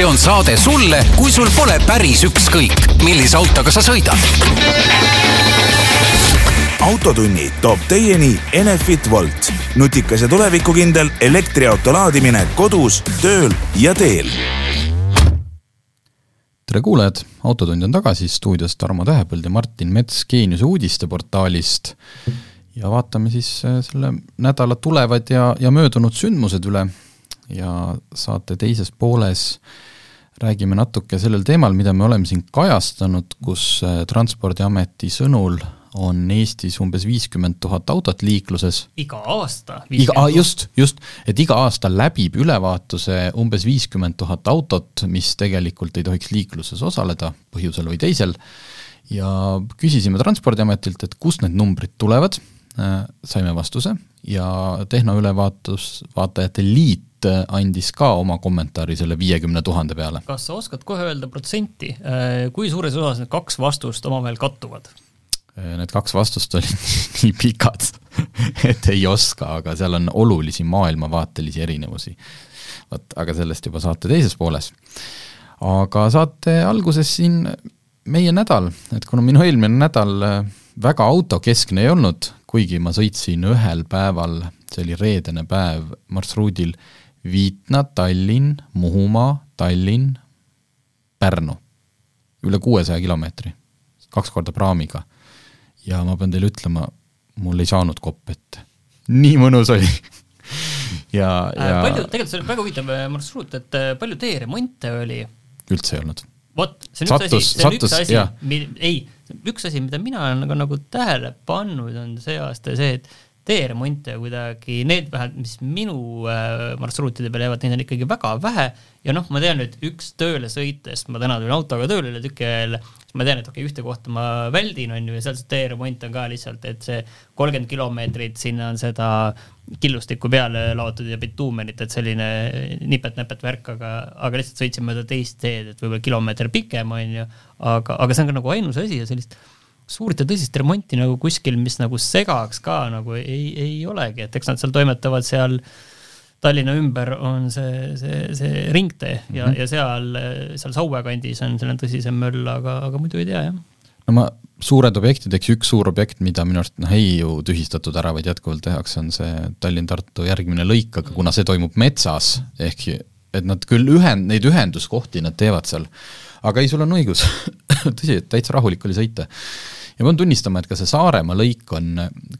see on saade sulle, kui sul pole päris ükskõik, millise autoga sa sõidad. autotunni toob teieni Enefit Volt, nutikas ja tulevikukindel elektriauto laadimine kodus, tööl ja teel. Tere kuulajad, Autotund on tagasi, stuudios Tarmo Tähepõld ja Martin Mets Geeniuse uudisteportaalist. Ja vaatame siis äh, selle nädala tulevad ja, ja möödunud sündmused üle. Ja saate teises pooles räägime natuke sellel teemal, mida me oleme siin kajastanud, kus äh, Transpordiameti sõnul on Eestis umbes viiskümmend tuhat autot liikluses. iga aasta? iga, just, just, et iga aasta läbib ülevaatuse umbes viiskümmend tuhat autot, mis tegelikult ei tohiks liikluses osaleda põhjusel või teisel, ja küsisime Transpordiametilt, et kust need numbrid tulevad, äh, saime vastuse ja Tehnoülevaatus, Vaatajate Liit andis ka oma kommentaari selle viiekümne tuhande peale. kas sa oskad kohe öelda protsenti, äh, kui suures osas need kaks vastust omavahel kattuvad? Äh, need kaks vastust olid nii pikad, et ei oska, aga seal on olulisi maailmavaatelisi erinevusi. vot, aga sellest juba saate teises pooles. aga saate alguses siin meie nädal, et kuna minu eelmine nädal äh, väga autokeskne ei olnud, kuigi ma sõitsin ühel päeval, see oli reedene päev, marsruudil Viitna, Tallinn, Muhumaa, Tallinn, Pärnu. üle kuuesaja kilomeetri, kaks korda praamiga ja ma pean teile ütlema, mul ei saanud kopp ette. nii mõnus oli ja, äh, ja palju, tegelikult see oli väga huvitav äh, marsruut, et äh, palju teeremonte oli? üldse ei olnud. vot, see on sattus, üks asi, see on sattus, üks asi, ei, üks asi, mida mina olen nagu, nagu tähele pannud, on see aasta see, et teeremonte kuidagi, need vähemalt, mis minu äh, marsruutide peal jäävad, neid on ikkagi väga vähe. Ja noh, ma tean, et üks tööle sõites, ma täna tulin autoga tööle üle tüki ajal, siis ma tean, et okei okay,, ühte kohta ma väldin, on ju, ja seal see teeremont on ka lihtsalt, et see kolmkümmend kilomeetrit, sinna on seda killustikku peale laotud ja bituumenit, et selline nipet-näpet värk, aga, aga lihtsalt sõitsin mööda teist teed, et võib-olla kilomeeter pikem, on ju, aga, aga see on ka nagu ainus asi ja sellist suurt ja tõsist remonti nagu kuskil, mis nagu segaks ka nagu ei, ei olegi, et eks nad seal toimetavad seal Tallinna ümber on see, see, see ringtee ja mm, -hmm. ja seal, seal Saue kandis on selline tõsisem möll, aga, aga muidu ei tea, jah. no ma, suured objektid, eks üks suur objekt, mida minu arust noh, ei ju tühistatud ära, vaid jätkuvalt tehakse, on see Tallinn-Tartu järgmine lõik, aga kuna see toimub metsas, ehk et nad küll ühend-, neid ühenduskohti nad teevad seal, aga ei, sul on õigus tõsi, et täitsa rahulik oli sõita ja pean tunnistama, et ka see Saaremaa lõik on,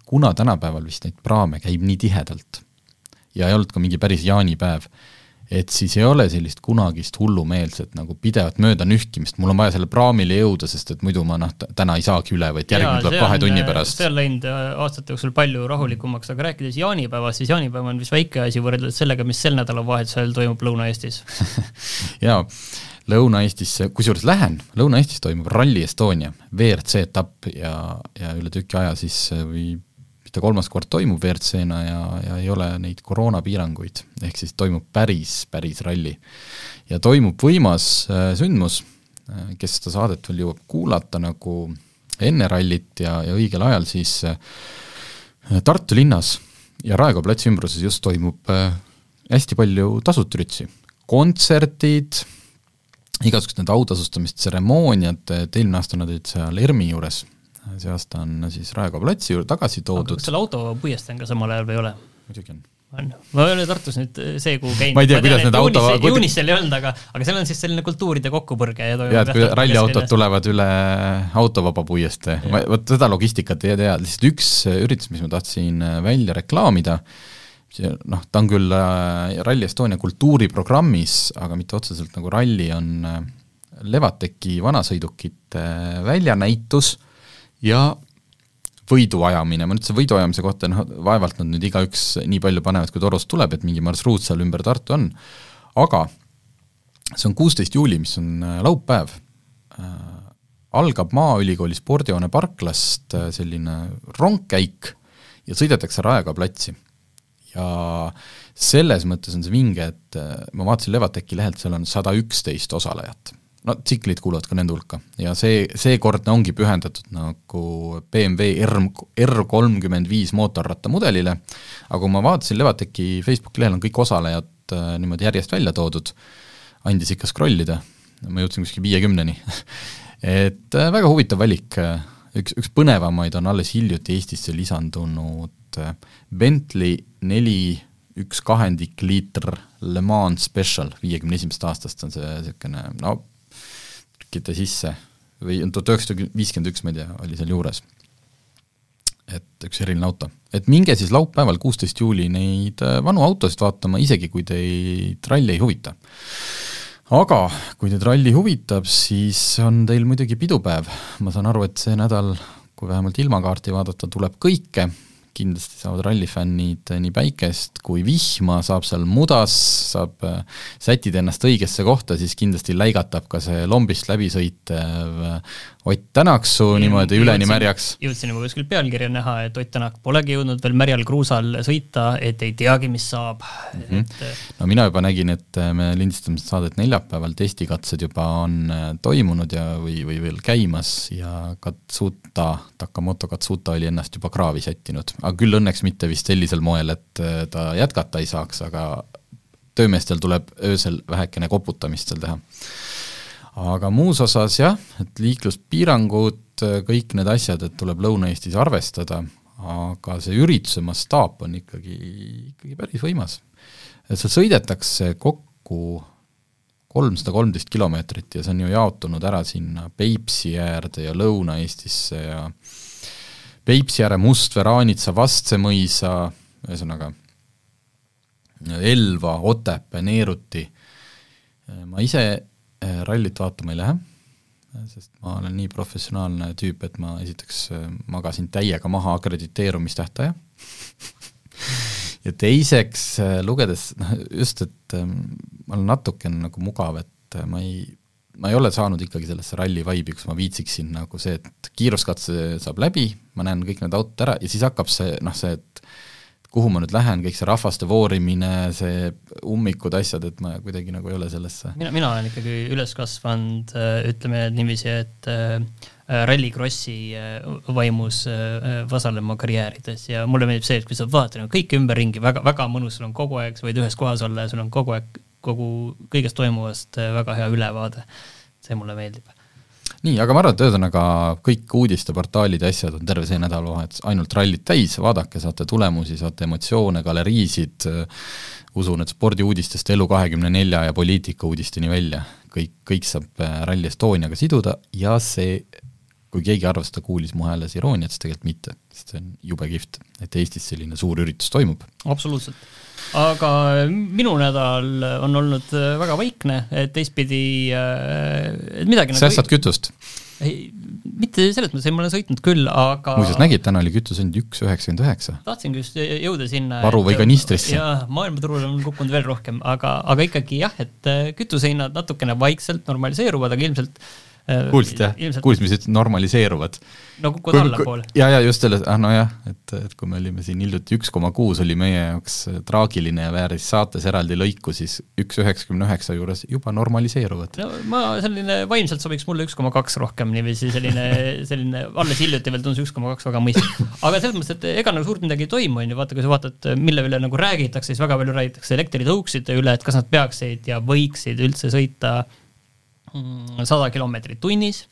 kuna tänapäeval vist neid praame käib nii tihedalt ja ei olnud ka mingi päris jaanipäev, et siis ei ole sellist kunagist hullumeelset nagu pidevat mööda nühkimist, mul on vaja selle praamile jõuda, sest et muidu ma noh, täna ei saagi üle, vaid järgmine tuleb kahe tunni pärast. see on läinud äh, aastate jooksul palju rahulikumaks, aga rääkides jaanipäevast, siis jaanipäev on vist väike asi võrreldes sellega, mis sel nädalavahetusel toimub Lõuna-Eestis. Jaa Lõuna-Eestis, kusjuures lähen, Lõuna-Eestis toimub Rally Estonia WRC etapp ja, ja üle tüki aja siis või mitte kolmas kord toimub WRC-na ja, ja ei ole neid koroonapiiranguid, ehk siis toimub päris, päris ralli. ja toimub võimas äh, sündmus äh,, kes seda saadet veel jõuab kuulata nagu enne rallit ja, ja õigel ajal, siis äh, Tartu linnas ja Raekoja platsi ümbruses just toimub hästi palju tasuta üritusi, kontserdid, igasugused need autasustamistseremooniad, et eelmine aasta nad olid seal ERMi juures, see aasta on siis Raekoja platsi juurde tagasi toodud. kas seal autopuiestee on ka samal ajal või ei ole? muidugi on. on, ma ei ole Tartus nüüd see kuu käinud. ma ei tea, kuidas need auto juunis, seal ei olnud, aga, aga seal on siis selline kultuuride kokkupõrge ja jaa, et kui ralliautod tulevad üle autovaba puiestee, vot seda logistikat ei tea, lihtsalt üks üritus, mis ma tahtsin välja reklaamida, see noh, ta on küll äh, Rally Estonia kultuuriprogrammis, aga mitte otseselt nagu ralli, on äh, Levateki vanasõidukite äh, väljanäitus ja võiduajamine, ma ütlesin võiduajamise kohta, noh vaevalt nad nüüd igaüks nii palju panevad, kui torust tuleb, et mingi marsruut seal ümber Tartu on, aga see on kuusteist juuli, mis on laupäev. Algab Maaülikooli spordihoone parklast selline rongkäik ja sõidetakse Raekoja platsi ja selles mõttes on see vinge, et äh, ma vaatasin Levateki lehelt, seal on sada üksteist osalejat. no tsiklid kuuluvad ka nende hulka. Ja see, seekordne ongi pühendatud nagu BMW R, R kolmkümmend viis mootorrattamudelile, aga kui ma vaatasin Levateki Facebooki lehel on kõik osalejad äh, niimoodi järjest välja toodud, andis ikka scroll ida, ma jõudsin kuskil viiekümneni. Et äh, väga huvitav valik, üks, üks põnevamaid on alles hiljuti Eestisse lisandunud äh, Bentley neli üks kahendik liiter Le Mans Special viiekümne esimesest aastast on see niisugune no trükkida sisse või tuhat üheksasada viiskümmend üks, ma ei tea, oli seal juures. et üks eriline auto. et minge siis laupäeval, kuusteist juuli neid äh, vanu autosid vaatama, isegi kui teid ralli ei huvita. aga kui teid ralli huvitab, siis on teil muidugi pidupäev, ma saan aru, et see nädal, kui vähemalt ilmakaarti vaadata, tuleb kõike kindlasti saavad rallifännid nii päikest kui vihma, saab seal mudas, saab äh, sättida ennast õigesse kohta, siis kindlasti läigatab ka see lombist läbi sõitev äh, Ott Tänaksu niimoodi üleni märjaks. jõudsin juba kuskil pealkirja näha, et Ott Tänak polegi jõudnud veel märjal kruusal sõita, et ei teagi, mis saab mm. -hmm. Et... Äh, no mina juba nägin, et me lindistame saadet neljapäeval, testikatsed juba on toimunud ja, või, või veel käimas ja Katsuta, Takamoto Katsuta oli ennast juba kraavi sättinud, aga küll õnneks mitte vist sellisel moel, et äh, ta jätkata ei saaks, aga töömeestel tuleb öösel vähekene koputamist seal teha. aga muus osas jah, et liikluspiirangud, äh, kõik need asjad, et tuleb Lõuna-Eestis arvestada, aga see ürituse mastaap on ikkagi, ikkagi päris võimas. et seal sõidetakse kokku kolmsada kolmteist kilomeetrit ja see on ju jaotunud ära sinna Peipsi äärde ja Lõuna-Eestisse ja Peipsiääre, Mustvee, Raanitsa, Vastsemõisa, ühesõnaga Elva, Otepää, Neeruti, ma ise eh, rallit vaatama ei lähe, sest ma olen nii professionaalne tüüp, et ma esiteks eh, magasin täiega maha akrediteerumistähtaja. Ja teiseks, eh, lugedes noh, just, et ma olen natukene nagu mugav, et ma ei, ma ei ole saanud ikkagi sellesse ralli vibe'i, kus ma viitsiksin nagu see, et kiiruskatse saab läbi, ma näen kõik need autod ära ja siis hakkab see noh, see, et kuhu ma nüüd lähen, kõik see rahvaste voorimine, see ummikud, asjad, et ma kuidagi nagu ei ole sellesse. Mina, mina olen ikkagi üles kasvanud, äh, ütleme niiviisi, et äh, rallikrossi äh, vaimus vasaleb oma karjäärides ja mulle meeldib see, et kui sa vaatad nagu kõike ümberringi, väga, väga mõnus, sul on kogu aeg, sa võid ühes kohas olla ja sul on kogu aeg kogu, kõigest toimuvast äh, väga hea ülevaade. see mulle meeldib. nii, aga ma arvan, et ühesõnaga kõik uudisteportaalid ja asjad on terve see nädalavahetus ainult rallit täis, vaadake, saate tulemusi, saate emotsioone, galeriisid, usun, et spordiuudistest Elu24 ja poliitikauudisteni välja, kõik, kõik saab äh, Rally Estoniaga siduda ja see kui keegi arvas, ta kuulis mu hääles irooniat, siis tegelikult mitte, sest see on jube kihvt, et Eestis selline suur üritus toimub. absoluutselt aga minu nädal on olnud äh, väga vaikne, et teistpidi, äh, et midagi nagu säästad kütust? ei, mitte selles mõttes, ei ma olen sõitnud küll, aga muuseas, nägid, täna oli kütus ainult üks üheksakümmend üheksa. tahtsingi just jõuda sinna varu või kanistrisse. jaa, maailmaturul on kukkunud veel rohkem, aga, aga ikkagi jah, et äh, kütusehinnad natukene vaikselt normaliseeruvad, aga ilmselt Äh, kuulsid jah ilmselt..., kuulsid, mis ütlesid, normaliseeruvad? no kukud allapoole. ja, ja just selles, ah nojah, et, et kui me olime siin hiljuti üks koma kuus oli meie jaoks äh, traagiline ja vääris saates eraldi lõiku, siis üks üheksakümne üheksa juures juba normaliseeruvad. no ma, selline vaimselt sobiks mulle üks koma kaks rohkem niiviisi, selline, selline, alles hiljuti veel tundus üks koma kaks väga mõistlik. aga selles mõttes, et ega nagu suurt midagi ei toimu, on ju, vaata, kui sa vaatad, mille üle nagu räägitakse, siis väga palju räägitakse elektritõukside üle, et kas nad peaksid ja võiksid üldse sõita äh, sada kilomeetrit tunnis,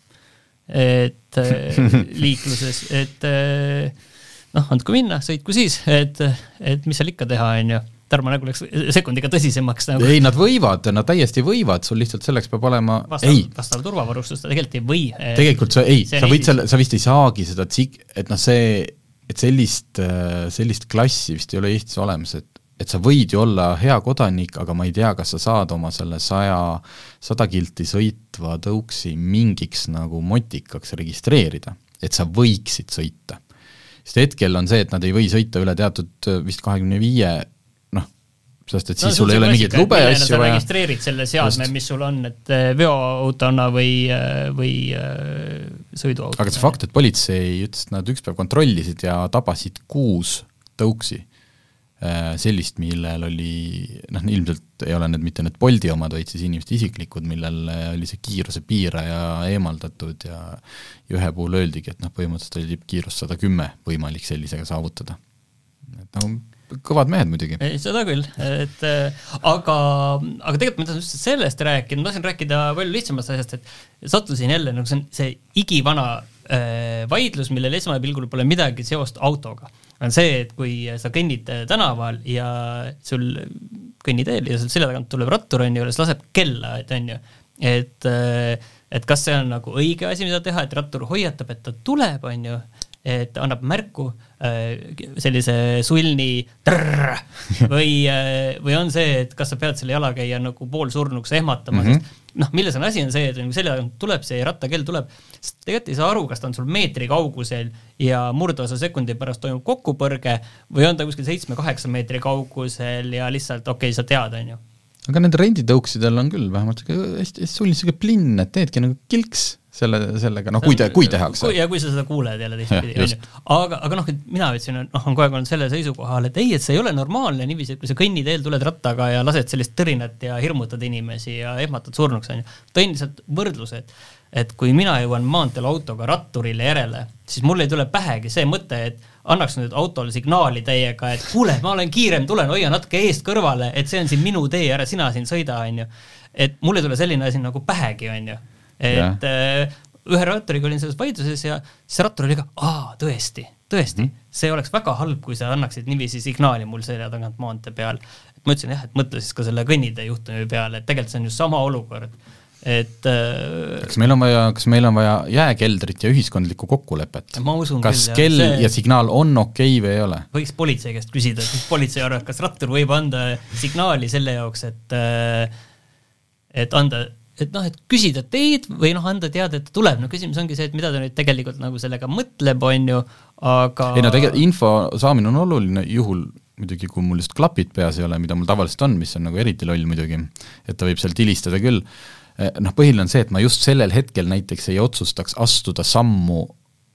et äh, liikluses, et äh, noh, andku minna, sõitku siis, et, et mis seal ikka teha, on ju Tarmo nägu läks sekundiga tõsisemaks nagu.. ei, nad võivad, nad täiesti võivad, sul lihtsalt selleks peab olema vastav, ei. vastav turvavarustus, ta tegelikult ei või. tegelikult sa ei, sa võid selle, sa vist ei saagi seda tsik-, et noh, see, et sellist, sellist klassi vist ei ole Eestis olemas, et et sa võid ju olla hea kodanik, aga ma ei tea, kas sa saad oma selle saja, sada kilti sõitva tõuksi mingiks nagu motikaks registreerida, et sa võiksid sõita. sest hetkel on see, et nad ei või sõita üle teatud vist kahekümne viie noh, sest et siis no, sul ei ole mingeid lube ja asju vaja. registreerid selle seadme, mis sul on, et eh, veoautona või, eh, või eh, sõiduauto. aga see fakt, et politsei ütles, et nad üks päev kontrollisid ja tabasid kuus tõuksi Äh, sellist, millel oli noh, ilmselt ei ole need mitte need Bolti omad, vaid siis inimeste isiklikud, millel oli see kiiruse piiraja eemaldatud ja ja ühe puhul öeldigi, et noh, põhimõtteliselt oli tippkiirus sada kümme võimalik sellisega saavutada. et nagu kõvad mehed muidugi. seda küll, et äh, aga, aga tegelikult ma tahan just sellest rääkida, ma tahtsin rääkida palju lihtsamast asjast, et sattusin jälle nagu see on see igivana äh, vaidlus, millel esmapilgul pole midagi seost autoga. On see, et kui sa kõnnid tänaval ja sul kõnniteel ja sul selja tagant tuleb rattur, on ju, ja siis laseb kella, et on ju, et äh, et kas see on nagu õige asi, mida teha, et rattur hoiatab, et ta tuleb, on ju, et annab märku äh, sellise sulni trrr, või, äh, või on see, et kas sa pead selle jalakäija nagu poolsurnuks ehmatama mm, -hmm. sest noh, milles on asi, on see, et nagu selja tagant tuleb see rattakell tuleb, sest tegelikult ei saa aru, kas ta on sul meetri kaugusel ja murdosa sekundi pärast toimub kokkupõrge või on ta kuskil seitsme-kaheksa meetri kaugusel ja lihtsalt okei okay,, sa tead, on ju aga nendel renditõuksidel on küll vähemalt hästi, hästi sul niisugune plinn, et teedki nagu kilks selle, sellega, noh, kui te, kui tehakse. ja kui sa seda kuuled jälle teistpidi, on ju. aga, aga noh, et mina ütlesin, noh, on kogu aeg olnud selle seisukohal, et ei, et see ei ole normaalne niiviisi, et kui sa kõnniteel tuled rattaga ja lased sellist tõrinat ja hirmutad inimesi ja ehmatad surnuks, on ju. tõin lihtsalt võrdluse, et et kui mina jõuan maanteel autoga ratturile järele, siis mul ei tule pähegi see mõte, et annaks nüüd autole signaali täiega, et kuule, ma olen kiirem, tulen, hoia natuke eest kõrvale, et see on siin minu tee, ära sina siin sõida, onju. et mul ei tule selline asi nagu pähegi, onju. et äh, ühe ratturiga olin selles vaidluses ja siis rattur oli ka, aa, tõesti, tõesti mm, -hmm. see oleks väga halb, kui sa annaksid niiviisi signaali mul selja tagant maantee peal. ma ütlesin jah, et mõtle siis ka selle kõnnitee juhtumi peale, et tegelikult see on just sama olukord et äh, kas meil on vaja, kas meil on vaja jääkeldrit ja ühiskondlikku kokkulepet? kas küll, kell see... ja signaal on okei okay või ei ole? võiks politsei käest küsida, et mis politsei arvab, kas rattur võib anda signaali selle jaoks, et äh, et anda, et noh, et küsida teid või noh, anda teada, et ta tuleb, no küsimus ongi see, et mida ta nüüd tegelikult nagu sellega mõtleb, on ju, aga ei no tegelikult info saamine on oluline, juhul muidugi, kui mul just klapid peas ei ole, mida mul tavaliselt on, mis on nagu eriti loll muidugi, et ta võib sealt hilistada küll noh, põhiline on see, et ma just sellel hetkel näiteks ei otsustaks astuda sammu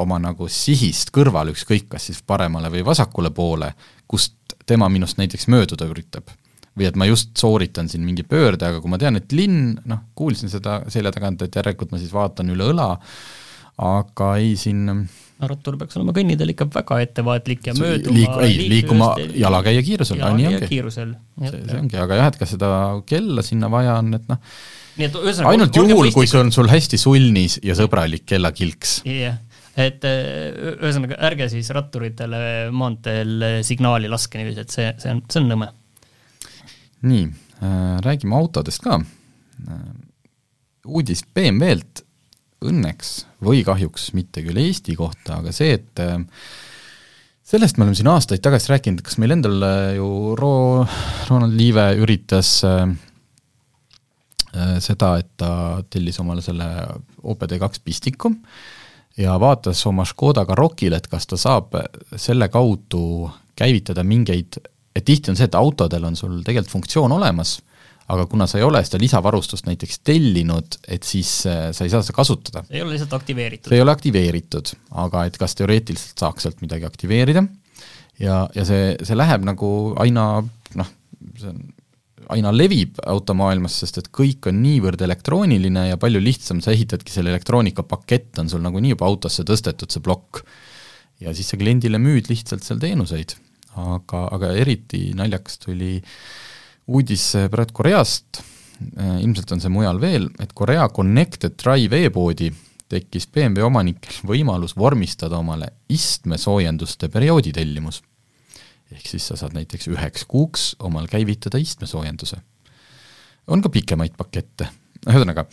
oma nagu sihist kõrvale, ükskõik kas siis paremale või vasakule poole, kust tema minust näiteks mööduda üritab. või et ma just sooritan siin mingi pöörde, aga kui ma tean, et linn, noh, kuulsin seda selja tagant, et järelikult ma siis vaatan üle õla, aga ei siin no rattur peaks olema kõnniteel ikka väga ettevaatlik ja mööduma liik-, ei, liikuma jalakäija kiirusel, nii ongi. see, see ongi, aga jah, et kas seda kella sinna vaja on, et noh, nii et ühesõnaga ainult juhul, kui see on sul hästi sulnis ja sõbralik kellakilks. jah yeah., et äh, ühesõnaga ärge siis ratturitele maanteel signaali laske niiviisi, et see, see on, see on nõme. nii äh,, räägime autodest ka äh,. uudis BMW-lt õnneks või kahjuks mitte küll Eesti kohta, aga see, et äh, sellest me oleme siin aastaid tagasi rääkinud, kas meil endal äh, ju Ro-, Ronald Liive üritas äh, Äh, seda, et ta tellis omale selle OPD2 pistiku ja vaatas oma Škoda Karoqile, et kas ta saab selle kaudu käivitada mingeid, et tihti on see, et autodel on sul tegelikult funktsioon olemas, aga kuna sa ei ole seda lisavarustust näiteks tellinud, et siis äh, sa ei saa seda kasutada. ei ole lihtsalt aktiveeritud. see ei ole aktiveeritud, aga et kas teoreetiliselt saaks sealt midagi aktiveerida ja, ja see, see läheb nagu aina noh, see on aina levib automaailmas, sest et kõik on niivõrd elektrooniline ja palju lihtsam, sa ehitadki selle elektroonikapakett, on sul nagunii juba autosse tõstetud, see plokk. ja siis sa kliendile müüd lihtsalt seal teenuseid. aga, aga eriti naljakas tuli uudis praegu Koreast, ilmselt on see mujal veel, et Korea Connected Drive e-poodi tekkis BMW omanikel võimalus vormistada omale istmesoojenduste periooditellimus ehk siis sa saad näiteks üheks kuuks omal käivitada istmesoojenduse. on ka pikemaid pakette, ühesõnaga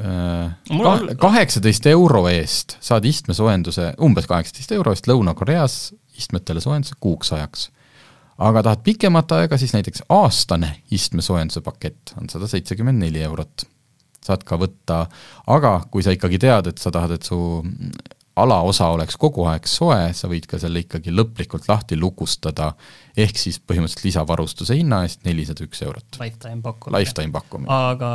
äh, kaheksateist euro eest saad istmesoojenduse, umbes kaheksateist euro eest Lõuna-Koreas istmetele soojenduse kuuks ajaks. aga tahad pikemat aega, siis näiteks aastane istmesoojenduse pakett on sada seitsekümmend neli eurot. saad ka võtta, aga kui sa ikkagi tead, et sa tahad, et su alaosa oleks kogu aeg soe, sa võid ka selle ikkagi lõplikult lahti lukustada, ehk siis põhimõtteliselt lisavarustuse hinna eest nelisada üks eurot. Lifetime pakkumine. Lifetime pakkumine. aga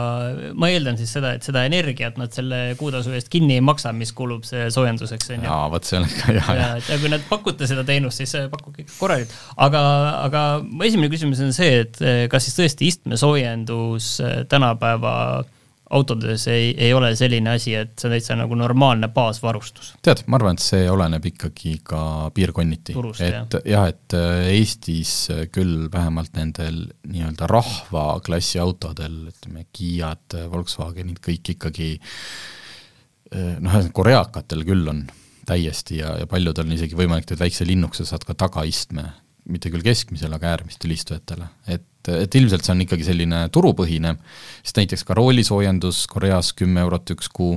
ma eeldan siis seda, et seda energiat nad selle kuutasu eest kinni ei maksa, mis kulub see soojenduseks, on ju. jaa, vot see on ka jaa, jaa. ja kui nad pakute seda teenust, siis pakkuge ikka korralikult. aga, aga mu esimene küsimus on see, et kas siis tõesti istmesoojendus tänapäeva autodes ei, ei ole selline asi, et see on täitsa nagu normaalne baasvarustus. tead, ma arvan, et see oleneb ikkagi ka piirkonniti. et jah, et äh, Eestis küll vähemalt nendel nii-öelda rahvaklassi autodel, ütleme, Kiiad, Volkswagenid, kõik ikkagi äh, noh, koreakatel küll on täiesti ja, ja paljudel on isegi võimalik, et väikse linnukese saad ka tagaistme, mitte küll keskmisele, aga äärmistele istujatele, et et, ilmselt see on ikkagi selline turupõhine, sest näiteks ka roolisoojendus Koreas kümme eurot üks kuu,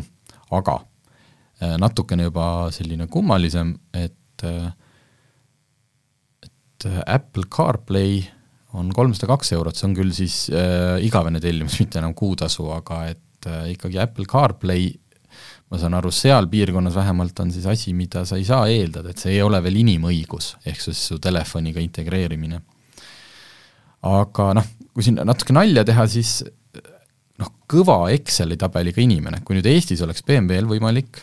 aga äh, natukene juba selline kummalisem, et äh, et Apple CarPlay on kolmsada kaks eurot, see on küll siis äh, igavene tellimus, mitte enam kuutasu, aga et äh, ikkagi Apple CarPlay ma saan aru, seal piirkonnas vähemalt on siis asi, mida sa ei saa eeldada, et see ei ole veel inimõigus, ehk siis su telefoniga integreerimine. Aga noh, kui siin natuke nalja teha, siis noh, kõva Exceli tabeliga inimene, kui nüüd Eestis oleks BMW-l võimalik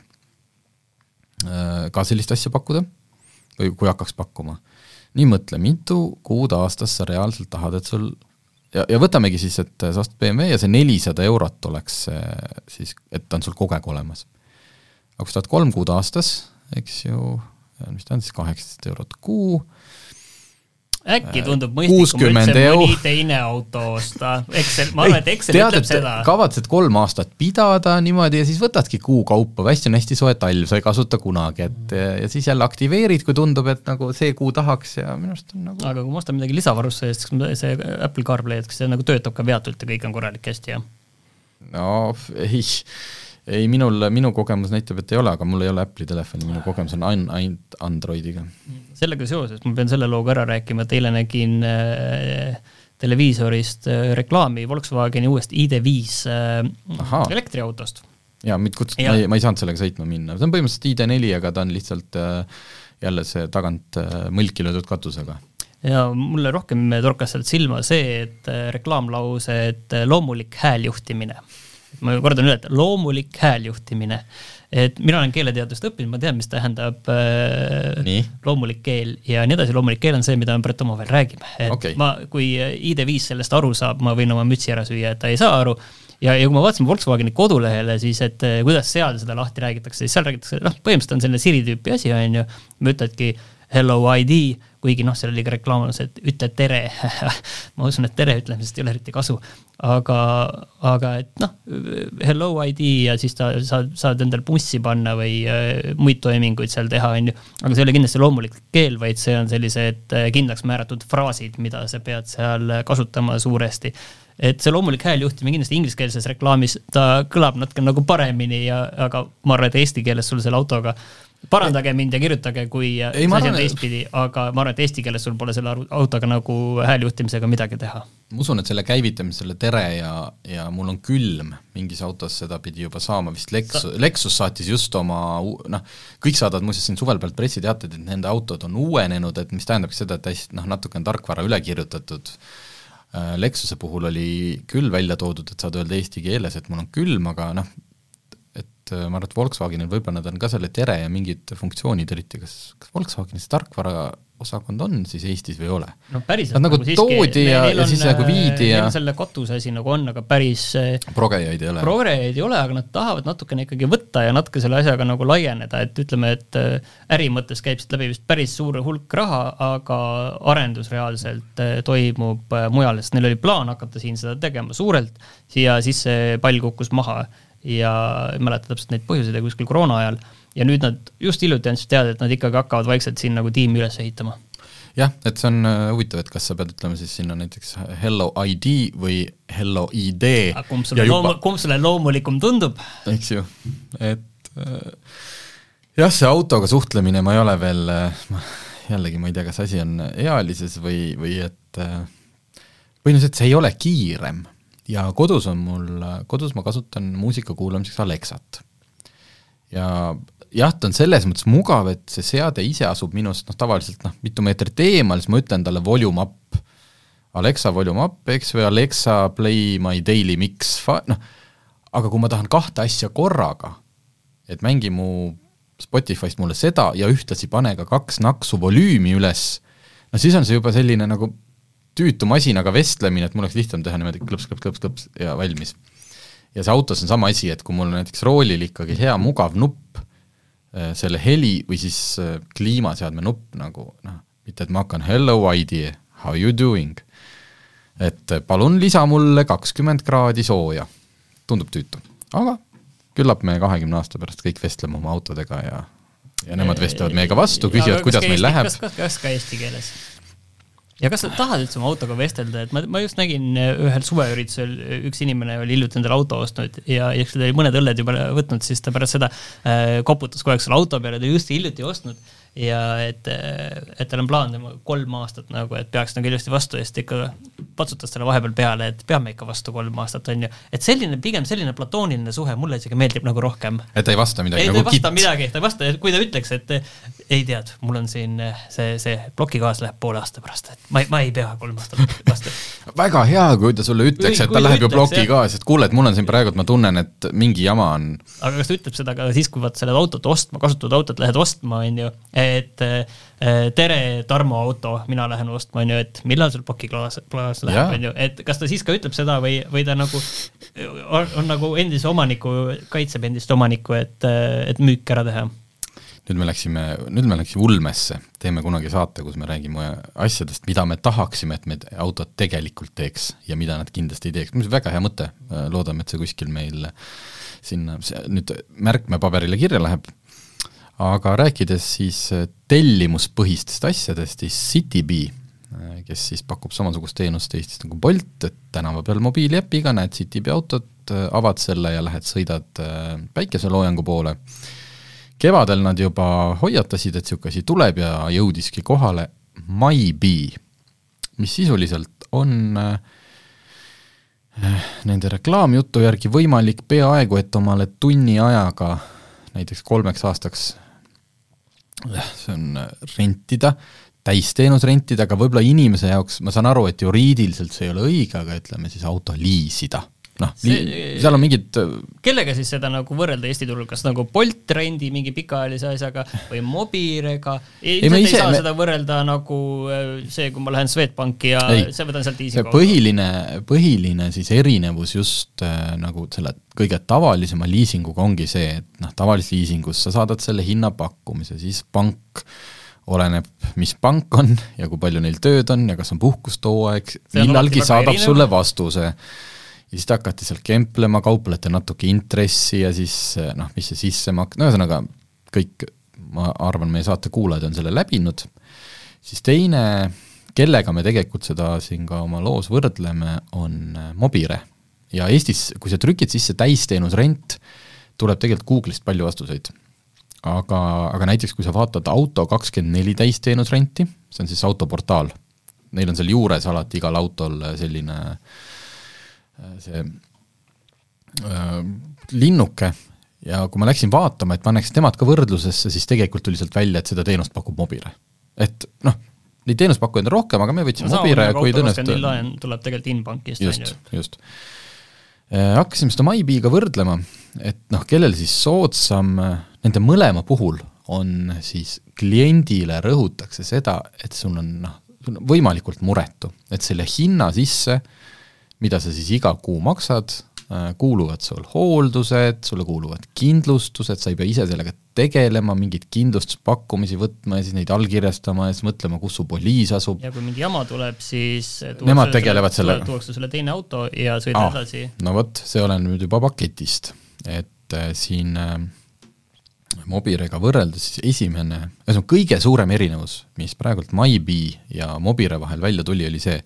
äh, ka sellist asja pakkuda või kui hakkaks pakkuma, nii mõtle, mitu kuud aastas sa reaalselt tahad, et sul ja, ja võtamegi siis, et sa ostad BMW ja see nelisada eurot oleks siis, et ta on sul kogu aeg olemas. aga kui sa tahad kolm kuud aastas, eks ju, mis ta on siis, kaheksateist eurot kuu, äkki tundub mõistlikum üldse mõni teine auto osta, Excel, ma arvan, et Excel tead, ütleb seda. kavatsed kolm aastat pidada niimoodi ja siis võtadki kuu kaupa, hästi on hästi soe talv, sa ei kasuta kunagi, et ja siis jälle aktiveerid, kui tundub, et nagu see kuu tahaks ja minu arust on nagu aga kui ma ostan midagi lisavarustuse eest, kas see Apple CarPlay, et kas see nagu töötab ka veatult ja kõik on korralik hästi, jah? no ei ei, minul, minu kogemus näitab, et ei ole, aga mul ei ole Apple'i telefoni, minu kogemus on ainult Androidiga. sellega seoses ma pean selle loo ka ära rääkima, et eile nägin äh, televiisorist äh, reklaami Volkswageni uuest ID5 äh, elektriautost. jaa, mind kutsuti, ma ei, ma ei saanud sellega sõitma minna, see on põhimõtteliselt ID4, aga ta on lihtsalt äh, jälle see tagant äh, mõlki löödud katusega. Ja mulle rohkem torkas sealt silma see, et äh, reklaamlause, et äh, loomulik hääljuhtimine ma kordan üle, et loomulik hääljuhtimine. et mina olen keeleteadust õppinud, ma tean, mis tähendab äh, loomulik keel ja nii edasi, loomulik keel on see, mida me Brett omavahel räägime. et okay. ma, kui ID5 sellest aru saab, ma võin oma mütsi ära süüa, et ta ei saa aru ja, ja kui ma vaatasin Volkswageni kodulehele, siis et äh, kuidas seal seda lahti räägitakse, siis seal räägitakse, noh, põhimõtteliselt on selline Siri tüüpi asi, on ju, ütledki hello ID kuigi noh, seal oli ka reklaamus, et ütle tere. Ma usun, et tere ütlemisest ei ole eriti kasu, aga, aga et noh, hello ID ja siis ta, sa saad endale bussi panna või äh, muid toiminguid seal teha, on ju. aga see ei ole kindlasti loomulik keel, vaid see on sellised äh, kindlaks määratud fraasid, mida sa pead seal kasutama suuresti. Et see loomulik hääljuhtimine kindlasti ingliskeelses reklaamis, ta kõlab natuke nagu paremini ja, aga ma arvan, et eesti keeles sul selle autoga parandage mind ja kirjutage, kui ei, see asi on teistpidi, aga ma arvan, et eesti keeles sul pole selle autoga nagu hääljuhtimisega midagi teha. ma usun, et selle käivitamise, selle tere ja, ja mul on külm mingis autos, seda pidi juba saama, vist Lexus, Lexus saatis just oma noh, kõik saadavad muuseas siin suvel pealt pressiteateid, et nende autod on uuenenud, et mis tähendabki seda, et hästi noh, natuke on tarkvara üle kirjutatud äh, Lexuse puhul oli küll välja toodud, et saad öelda eesti keeles, et mul on külm, aga noh, et äh, ma arvan, et Volkswagenil võib-olla nad on ka selle tere ja mingid funktsioonid, eriti kas, kas Volkswagenis tarkvara osakond on siis Eestis või ei ole? no päriselt Nad nagu, nagu toodi ja, ja siis nagu viidi ja selle katuse asi nagu on, aga päris äh, progejaid ei ole? progejaid ei ole, aga nad tahavad natukene ikkagi võtta ja natuke selle asjaga nagu laieneda, et ütleme, et äh, äri mõttes käib siit läbi vist päris suur hulk raha, aga arendus reaalselt toimub mujal, sest neil oli plaan hakata siin seda tegema suurelt ja siis see pall kukkus maha ja ei mäleta täpselt neid põhjuseid, aga kuskil koroona ajal. ja nüüd nad just hiljuti andsid teada, et nad ikkagi hakkavad vaikselt siin nagu tiimi üles ehitama. jah, et see on äh, huvitav, et kas sa pead ütlema siis sinna näiteks Hello ID või Hello ID. kumb sulle juba... loomu-, kumb sulle loomulikum tundub? eks ju, et äh, jah, see autoga suhtlemine, ma ei ole veel äh,, jällegi ma ei tea, kas asi on ealises või, või et põhimõtteliselt see ei ole kiirem ja kodus on mul, kodus ma kasutan muusika kuulamiseks Alexat. ja jah, ta on selles mõttes mugav, et see seade ise asub minust noh, tavaliselt noh, mitu meetrit eemal, siis ma ütlen talle volume up, Alexa volume up, eks, või Alexa play my daily mix, noh, aga kui ma tahan kahte asja korraga, et mängi mu Spotify'st mulle seda ja ühtlasi pane ka kaks naksu volüümi üles, no siis on see juba selline nagu tüütu masinaga vestlemine, et mul oleks lihtsam teha niimoodi klõps, klõps, klõps, klõps ja valmis. ja see autos on sama asi, et kui mul näiteks roolil ikkagi hea mugav nupp, äh, selle heli või siis äh, kliimaseadme nupp nagu noh, mitte et ma hakkan hello Heidi, how you doing, et palun lisa mulle kakskümmend kraadi sooja, tundub tüütu, aga küllap me kahekümne aasta pärast kõik vestleme oma autodega ja ja nemad vestlevad meiega vastu, küsivad, kuidas meil läheb. kas ka eesti keeles? Ja kas sa tahad üldse oma autoga vestelda, et ma, ma just nägin äh, ühel suveüritusel, üks inimene oli hiljuti endale auto ostnud ja, ja eks ta oli mõned õlled juba võtnud, siis ta pärast seda äh, koputas kogu aeg selle auto peale, ta just hiljuti ostnud ja et, et tal on plaan tema kolm aastat nagu, et peaks nagu ilusti vastu ja siis ta ikka patsutas talle vahepeal peale, et peame ikka vastu kolm aastat, on ju. et selline, pigem selline platooniline suhe mulle isegi meeldib nagu rohkem. et ta ei vasta midagi ei, nagu kitt? ei vasta midagi, ta ei vasta, kui ta ütleks, et ei tead, mul on siin see, see plokikaas läheb poole aasta pärast, et ma ei, ma ei pea kolm aastat vastu väga hea, kui ta sulle ütleks, et ta läheb ju plokikaas, et kuule, et mul on siin praegu, et ma tunnen, et mingi jama on. aga kas ta ütleb seda ka siis, kui vaat selle autot ostma, kasutatud autot lähed ostma, on ju, et äh, tere, Tarmo auto, mina lähen ostma, on ju, et millal sul pakiklaas, klaas läheb, on ju, et kas ta siis ka ütleb seda või, või ta nagu on, on nagu endise omaniku, kaitseb endist omanikku, et, et müük ära teha? Nüüd me läksime, nüüd me läksime ulmesse, teeme kunagi saate, kus me räägime asjadest, mida me tahaksime, et need autod tegelikult teeks ja mida nad kindlasti ei teeks, väga hea mõte, loodame, et see kuskil meil sinna, nüüd märkmepaberile kirja läheb aga rääkides siis äh, tellimuspõhistest asjadest, siis Citybee, äh, kes siis pakub samasugust teenust Eestis nagu Bolt, et tänava peal mobiiliäpiga näed Citybee autot, äh, avad selle ja lähed, sõidad päikeseloojangu poole. kevadel nad juba hoiatasid, et niisugune asi tuleb ja jõudiski kohale MyBee, mis sisuliselt on nende reklaamjutu järgi võimalik peaaegu et omale tunni ajaga näiteks kolmeks aastaks see on äh, rentida, täisteenus rentida, aga võib-olla inimese jaoks, ma saan aru, et juriidiliselt see ei ole õige, aga ütleme siis auto liisida noh, seal on mingid äh, kellega siis seda nagu võrrelda Eesti turul, kas nagu Bolt rendi mingi pikaajalise asjaga või Mobirega? ilmselt ei, ei saa me... seda võrrelda nagu äh, see, kui ma lähen Swedbanki ja see võtan sealt easy põhiline, põhiline siis erinevus just äh, nagu selle kõige tavalisema liisinguga ongi see, et noh, tavalises liisingus sa saadad selle hinnapakkumise, siis pank oleneb, mis pank on ja kui palju neil tööd on ja kas on puhkustooaeg, millalgi saadab erinev. sulle vastuse ja siis te hakkate seal kemplema, kauplete natuke intressi ja siis noh, mis see sissemaks, no ühesõnaga kõik, ma arvan, meie saate kuulajad on selle läbinud, siis teine, kellega me tegelikult seda siin ka oma loos võrdleme, on Mobire. ja Eestis, kui sa trükid sisse täisteenus rent, tuleb tegelikult Google'ist palju vastuseid. aga, aga näiteks kui sa vaatad auto kakskümmend neli täisteenusrenti, see on siis autoportaal, neil on seal juures alati igal autol selline äh, Äh, see äh, linnuke ja kui ma läksin vaatama, et paneks temad ka võrdlusesse, siis tegelikult tuli sealt välja, et seda teenust pakub Mobire. et noh, neid teenuspakkujaid on rohkem, aga me võtsime no, Mobire, kui tõenäoliselt laen tuleb tegelikult Inbankist, on ju. just, äh, hakkasime seda MyBee'ga võrdlema, et noh, kellel siis soodsam, nende mõlema puhul on siis kliendile rõhutakse seda, et sul on noh, võimalikult muretu, et selle hinna sisse äh, mida sa siis iga kuu maksad, äh, kuuluvad sul hooldused, sulle kuuluvad kindlustused, sa ei pea ise sellega tegelema, mingeid kindlustuspakkumisi võtma ja siis neid allkirjastama ja siis mõtlema, kus su poliis asub. ja kui mingi jama tuleb, siis nemad tegelevad sellega. tuuakse sulle teine auto ja sõidad ah, edasi. no vot, see oleneb nüüd juba paketist, et äh, siin äh, Mobirega võrreldes siis esimene, ühesõnaga kõige suurem erinevus, mis praegult MyBee ja Mobire vahel välja tuli, oli see,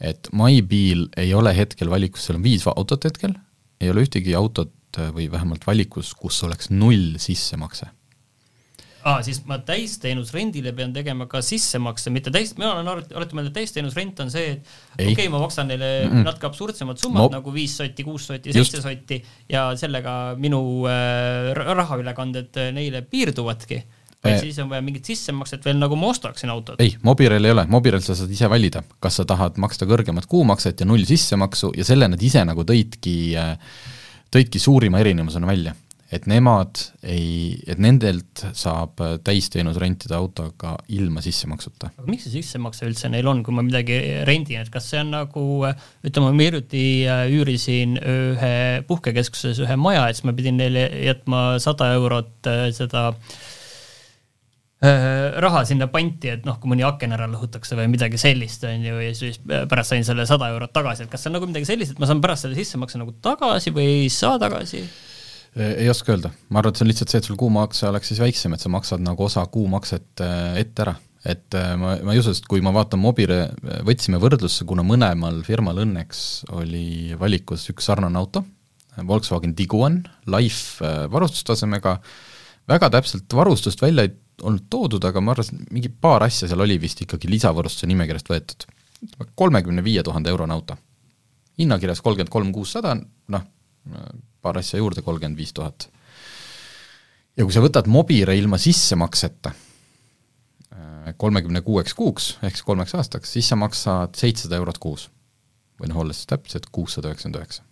et MyBeal ei ole hetkel valikus, seal on viis autot hetkel, ei ole ühtegi autot äh, või vähemalt valikus, kus oleks null sissemakse aa, siis ma täisteenusrendile pean tegema ka sissemakse, mitte täis, mina olen alati, alati mõelnud, et täisteenusrent on see, et okei okay,, ma maksan neile mm -mm. natuke absurdsemad summad no. nagu viis sotti, kuus sotti, seitse sotti ja sellega minu äh, rahaülekanded äh, neile piirduvadki äh, siis on vaja mingit sissemakset veel, nagu ma ostaksin autot? ei, Mobirel ei ole, Mobirel sa saad ise valida, kas sa tahad maksta kõrgemat kuumakset ja null sissemaksu ja selle nad ise nagu tõidki, tõidki suurima erinevusena välja. et nemad ei, et nendelt saab täisteenus rentida autoga ilma sissemaksuta. aga miks see sissemakse üldse neil on, kui ma midagi rendin, et kas see on nagu ütleme, ma hiljuti äh, üürisin ühe puhkekeskuses ühe maja, et siis ma pidin neile jätma sada eurot äh, seda äh, raha sinna panti, et noh, kui mõni aken ära lõhutakse või midagi sellist, on ju, ja siis pärast sain selle sada eurot tagasi, et kas see on nagu midagi sellist, et ma saan pärast selle sissemakse nagu tagasi või ei saa tagasi? ei oska öelda, ma arvan, et see on lihtsalt see, et sul kuumakse oleks siis väiksem, et sa maksad nagu osa kuumakset äh, ette ära. et äh, ma, ma ei usu, sest kui ma vaatan Mobire, äh, võtsime võrdlusse, kuna mõlemal firmal õnneks oli valikus üks sarnane auto, Volkswagen Tiguan, Life varustustasemega, väga täpselt varustust välja ei olnud toodud, aga ma arvasin, mingi paar asja seal oli vist ikkagi lisavarustuse nimekirjast võetud. kolmekümne viie tuhande eurone auto. hinnakirjas kolmkümmend kolm kuussada, noh, paar asja juurde, kolmkümmend viis tuhat. ja kui sa võtad Mobire ilma sissemakseta äh, kolmekümne kuueks kuuks, ehk siis kolmeks aastaks, siis sa maksad seitsesada eurot kuus. või noh, olles täpselt kuussada üheksakümmend üheksa.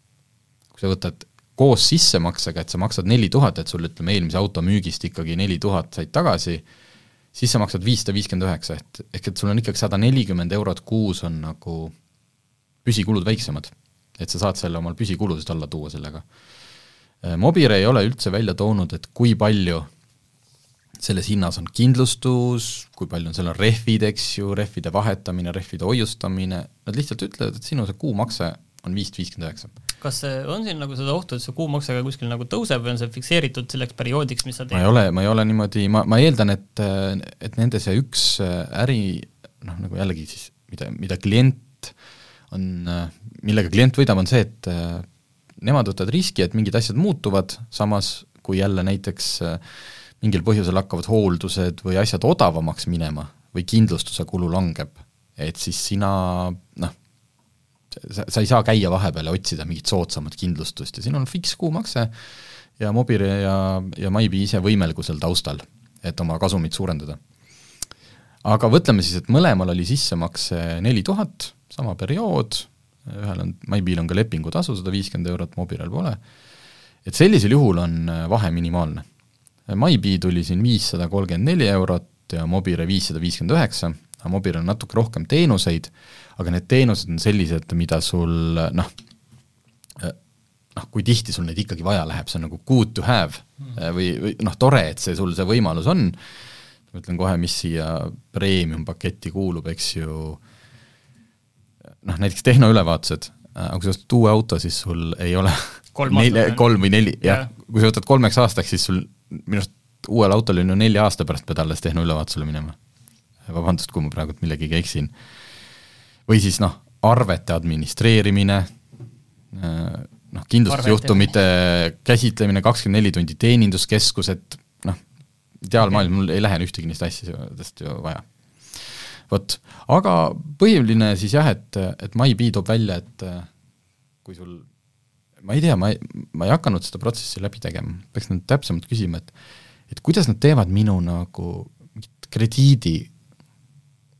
kui sa võtad koos sissemaksega, et sa maksad neli tuhat, et sul ütleme, eelmise auto müügist ikkagi neli tuhat said tagasi, siis sa maksad viissada viiskümmend üheksa, et ehk et sul on ikkagi sada nelikümmend eurot kuus on nagu püsikulud väiksemad. et sa saad selle omal püsikulusid alla tuua sellega Äh, Mobire ei ole üldse välja toonud, et kui palju selles hinnas on kindlustus, kui palju on seal on rehvid, eks ju, rehvide vahetamine, rehvide hoiustamine, nad lihtsalt ütlevad, et sinu see kuumakse on viis viiskümmend üheksa. Kas on siin nagu seda ohtu, et see kuumakse ka kuskil nagu tõuseb või on see fikseeritud selleks perioodiks, mis sa teed? ma ei ole, ma ei ole niimoodi, ma, ma eeldan, et, et nende see üks äri, noh nagu jällegi siis, mida, mida klient on, millega klient võidab, on see, et nemad võtavad riski, et mingid asjad muutuvad, samas kui jälle näiteks mingil põhjusel hakkavad hooldused või asjad odavamaks minema või kindlustuse kulu langeb, et siis sina noh, sa, sa ei saa käia vahepeal ja otsida mingit soodsamat kindlustust ja siin on fikskuumakse ja Mobire ja, ja Maibi ise võimelgu seal taustal, et oma kasumit suurendada. aga mõtleme siis, et mõlemal oli sissemakse neli tuhat, sama periood, ühel on, MyBeal on ka lepingutasu sada viiskümmend eurot, Mobilel pole, et sellisel juhul on äh, vahe minimaalne. MyBee tuli siin viissada kolmkümmend neli eurot ja Mobile viissada viiskümmend üheksa, Mobil on natuke rohkem teenuseid, aga need teenused on sellised, mida sul noh, äh, noh, kui tihti sul neid ikkagi vaja läheb, see on nagu good to have mm. või, või noh, tore, et see sul see võimalus on, ma ütlen kohe, mis siia premium paketti kuulub, eks ju, noh, näiteks tehnoülevaatused, äh, aga kui sa ostad uue auto, siis sul ei ole kolm, nelja, kolm või neli, jah, kui sa võtad kolmeks aastaks, siis sul minu arust uuel autol on ju nelja aasta pärast pead alles tehnoülevaatusele minema. Vabandust, kui ma praegu millegagi eksin. või siis noh, arvete administreerimine, äh, noh, kindlustusjuhtumite käsitlemine, kakskümmend neli tundi teeninduskeskus, et noh, ideaalmaailm, mul ei lähe ühtegi neist asjadest ju vaja. Vot, aga põhiline siis jah, et, et MyBee toob välja, et kui sul ma ei tea, ma ei, ma ei hakanud seda protsessi läbi tegema, peaks nüüd täpsemalt küsima, et et kuidas nad teevad minu nagu mingit krediidi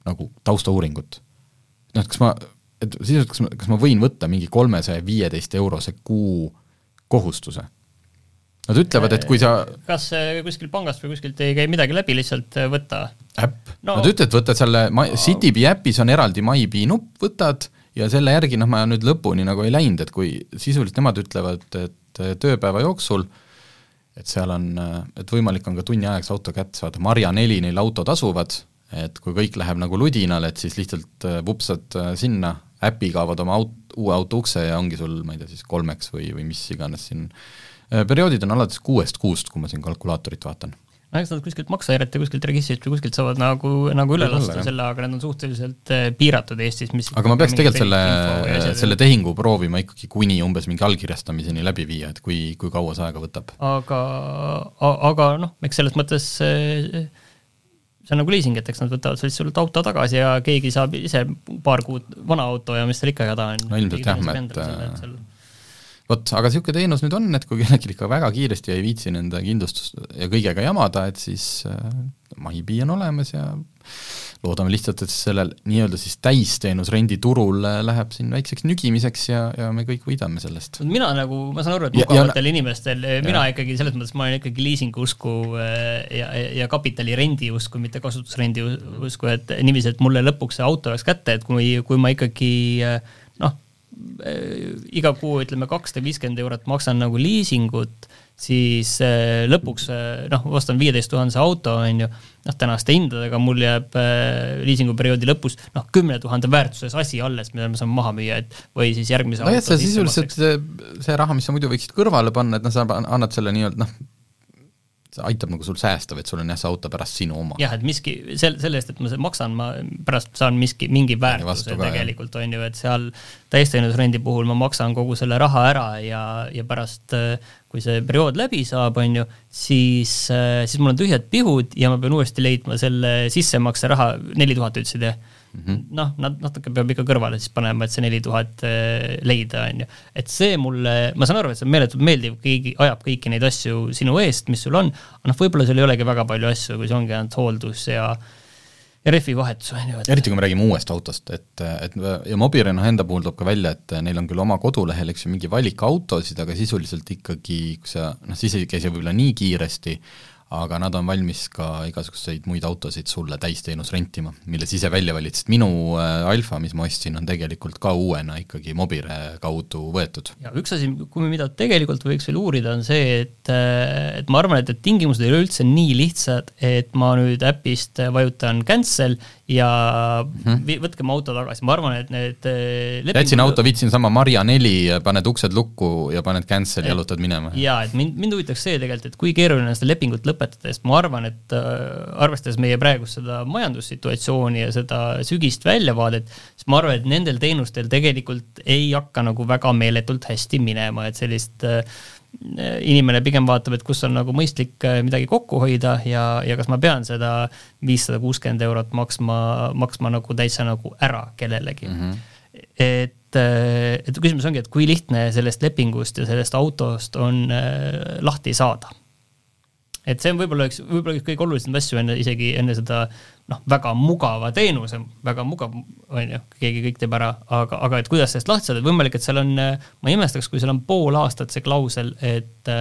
nagu taustauuringut. noh, et kas ma, et sisuliselt kas ma, kas ma võin võtta mingi kolmesaja viieteist eurose kuu kohustuse Nad ütlevad, et kui sa kas kuskil pangast või kuskilt ei käi midagi läbi, lihtsalt äh, võta? äpp no., nad ütlevad, võtad selle no. Citybee äpis on eraldi MyBee nupp, võtad ja selle järgi noh, ma nüüd lõpuni nagu ei läinud, et kui sisuliselt nemad ütlevad, et tööpäeva jooksul et seal on, et võimalik on ka tunni ajaks auto kätte saada, Marja neli neil autod asuvad, et kui kõik läheb nagu ludinal, et siis lihtsalt äh, vupsad äh, sinna, äpiga avad oma aut-, uue auto ukse ja ongi sul, ma ei tea, siis kolmeks või, või mis iganes siin Äh, perioodid on alates kuuest kuust, kui ma siin kalkulaatorit vaatan. No eks nad kuskilt maksahäirete kuskilt registrist või kuskilt saavad nagu, nagu üle lasta selle, aga need on suhteliselt äh, piiratud Eestis, mis aga ma peaks tegelikult selle, selle tehingu proovima ikkagi kuni umbes mingi allkirjastamiseni läbi viia, et kui, kui kaua see aega võtab. aga, aga noh, eks selles mõttes see on nagu liising, et eks nad võtavad sult auto tagasi ja keegi saab ise paar kuud vana auto ja mis tal ikka häda on. no ilmselt jah, et vot, aga niisugune teenus nüüd on, et kui kellelgi ikka väga kiiresti ei viitsi nende kindlustust ja kõigega jamada, et siis äh, MyBee on olemas ja loodame lihtsalt, et sellel nii-öelda siis täisteenusrendi turul läheb siin väikseks nügimiseks ja, ja me kõik võidame sellest. mina nagu, ma saan aru, et mugavatel inimestel, mina ja. ikkagi selles mõttes, ma olen ikkagi liisingu usku ja, ja kapitalirendi usku, mitte kasutusrendi usku, et niiviisi, et mulle lõpuks see auto oleks kätte, et kui, kui ma ikkagi noh, iga kuu ütleme kakssada viiskümmend eurot maksan nagu liisingut siis äh, lõpuks äh, noh, ostan viieteist tuhandese auto, on ju, noh, tänaste hindadega mul jääb äh, liisinguperioodi lõpus noh, kümne tuhande väärtuses asi alles, mida me saame maha müüa, et või siis järgmise nojah, see sisuliselt see, see raha, mis sa muidu võiksid kõrvale panna, et noh, sa annad selle nii-öelda noh, see aitab nagu sul säästa, et sul on jah, see auto pärast sinu oma. jah, et miski, sel-, selle eest, et ma maksan, ma pärast saan miski, mingi väärtuse tegelikult, on ju, et seal täisteenusrendi puhul ma maksan kogu selle raha ära ja, ja pärast kui see periood läbi saab, on ju, siis, siis mul on tühjad pihud ja ma pean uuesti leidma selle sissemakse raha, neli tuhat ütlesid, jah? -hmm. noh, nad natuke peab ikka kõrvale siis panema, et see neli tuhat äh, leida, on ju. et see mulle, ma saan aru, et see on meeletult meeldiv, keegi ajab kõiki neid asju sinu eest, mis sul on, aga noh, võib-olla sul ei olegi väga palju asju, kui see ongi ainult hooldus ja ja rehvi vahetus, on ju. eriti, kui me räägime uuest autost, et, et ja Mobire noh, enda puhul toob ka välja, et neil on küll oma kodulehel, eks ju, mingi valik autosid, aga sisuliselt ikkagi, kui sa noh, siis ei käi see võib-olla nii kiiresti, aga nad on valmis ka igasuguseid muid autosid sulle täisteenus rentima, mille sa ise välja valid, sest minu äh, Alfa, mis ma ostsin, on tegelikult ka uuena ikkagi Mobire kaudu võetud. ja üks asi, kui me mida tegelikult võiks veel uurida, on see, et äh, et ma arvan, et, et tingimused ei ole üldse nii lihtsad, et ma nüüd äpist vajutan cancel ja mm -hmm. võtke mu auto tagasi, ma arvan, et need äh, lepingud... jätsin auto, viitsin sama Marja neli, paned uksed lukku ja paned cancel ja jalutad minema. jaa, et mind, mind huvitaks see tegelikult, et kui keeruline on seda lepingut lõpetada, sest ma arvan, et äh, arvestades meie praegust seda majandussituatsiooni ja seda sügist väljavaadet, siis ma arvan, et nendel teenustel tegelikult ei hakka nagu väga meeletult hästi minema, et sellist äh, inimene pigem vaatab, et kus on nagu mõistlik äh, midagi kokku hoida ja, ja kas ma pean seda viissada kuuskümmend eurot maksma, maksma nagu täitsa nagu ära kellelegi mm. -hmm. et, et küsimus ongi, et kui lihtne sellest lepingust ja sellest autost on lahti saada et see on võib-olla üks, võib-olla üks kõige olulisemaid asju enne isegi enne seda noh, väga mugava teenuse, väga mugav, on ju, keegi kõik teeb ära, aga, aga et kuidas sellest lahti saada, võimalik, et seal on, ma ei imestaks, kui seal on pool aastat see klausel, et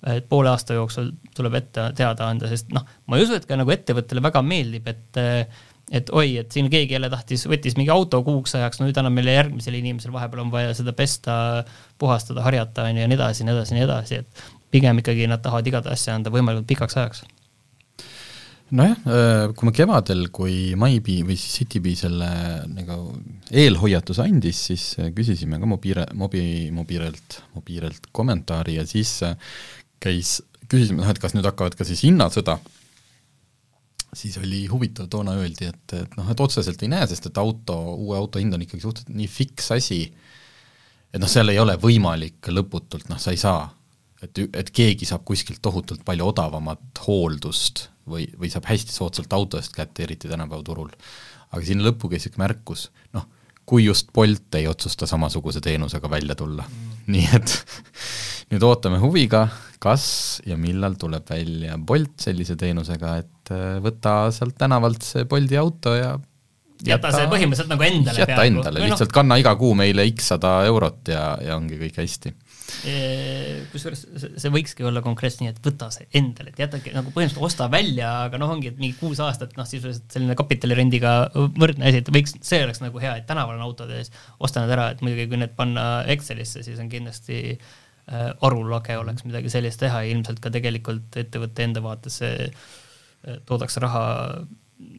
et poole aasta jooksul tuleb ette teada anda, sest noh, ma ei usu, et ka nagu ettevõttele väga meeldib, et et oi, et siin keegi jälle tahtis, võttis mingi auto kuuks ajaks, no nüüd annab meile järgmisele inimesele, vahepeal on vaja seda pesta, puhastada, harjata, on ju, ja nii edasi, nii edasi, nii edasi, et pigem ikkagi nad tahavad igat asja anda võimalikult pikaks ajaks. Nojah, äh, kui me kevadel, kui MyBee või siis CityBee selle nagu eelhoiatuse andis, siis äh, küsisime ka Mobire, Mobi, Mobirelt, Mobirelt kommentaari ja siis äh, käis, küsisime, noh, et kas nüüd hakkavad ka siis hinnasõda, siis oli huvitav, toona öeldi, et, et noh, et otseselt ei näe, sest et auto, uue auto hind on ikkagi suhteliselt nii fiks asi, et noh, seal ei ole võimalik lõputult, noh, sa ei saa et, et keegi saab kuskilt tohutult palju odavamat hooldust või, või saab hästi soodsalt auto eest kätte, eriti tänapäeva turul. aga sinna lõppu käis niisugune märkus, noh, kui just Bolt ei otsusta samasuguse teenusega välja tulla mm.. nii et nüüd ootame huviga, kas ja millal tuleb välja Bolt sellise teenusega, et äh, võta sealt tänavalt see Bolti auto ja jäta see põhimõtteliselt nagu endale jäta peaaegu. endale, noh. lihtsalt kanna iga kuu meile X sada eurot ja, ja ongi kõik hästi kusjuures see võikski olla konkreetselt nii, et võta see endale, et jätagi nagu põhimõtteliselt osta välja, aga noh, ongi, et mingi kuus aastat noh, sisuliselt selline kapitalirendiga võrdne asi, et võiks, see oleks nagu hea, et tänaval on autod ees, osta need ära, et muidugi kui need panna Excelisse, siis on kindlasti äh, arulage oleks midagi sellist teha ja ilmselt ka tegelikult ettevõtte enda vaates see äh, toodaks raha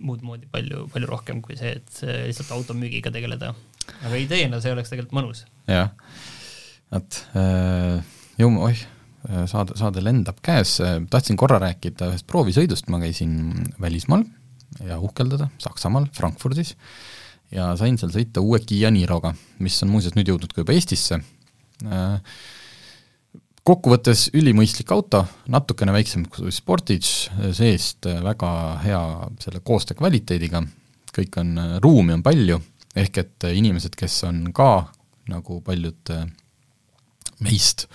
muud moodi palju, palju rohkem kui see, et lihtsalt automüügiga tegeleda. aga ideena see oleks tegelikult mõnus. jah vot äh, ju, oih, äh, saade, saade lendab käes, tahtsin korra rääkida ühest proovisõidust, ma käisin välismaal ja uhkeldada Saksamaal, Frankfurdis, ja sain seal sõita uue Kiia Niroga, mis on muuseas nüüd jõudnud ka juba Eestisse. Äh, kokkuvõttes ülimõistlik auto, natukene väiksem kui Sportage, see-eest väga hea selle koostöö kvaliteediga, kõik on, ruumi on palju, ehk et inimesed, kes on ka nagu paljud meist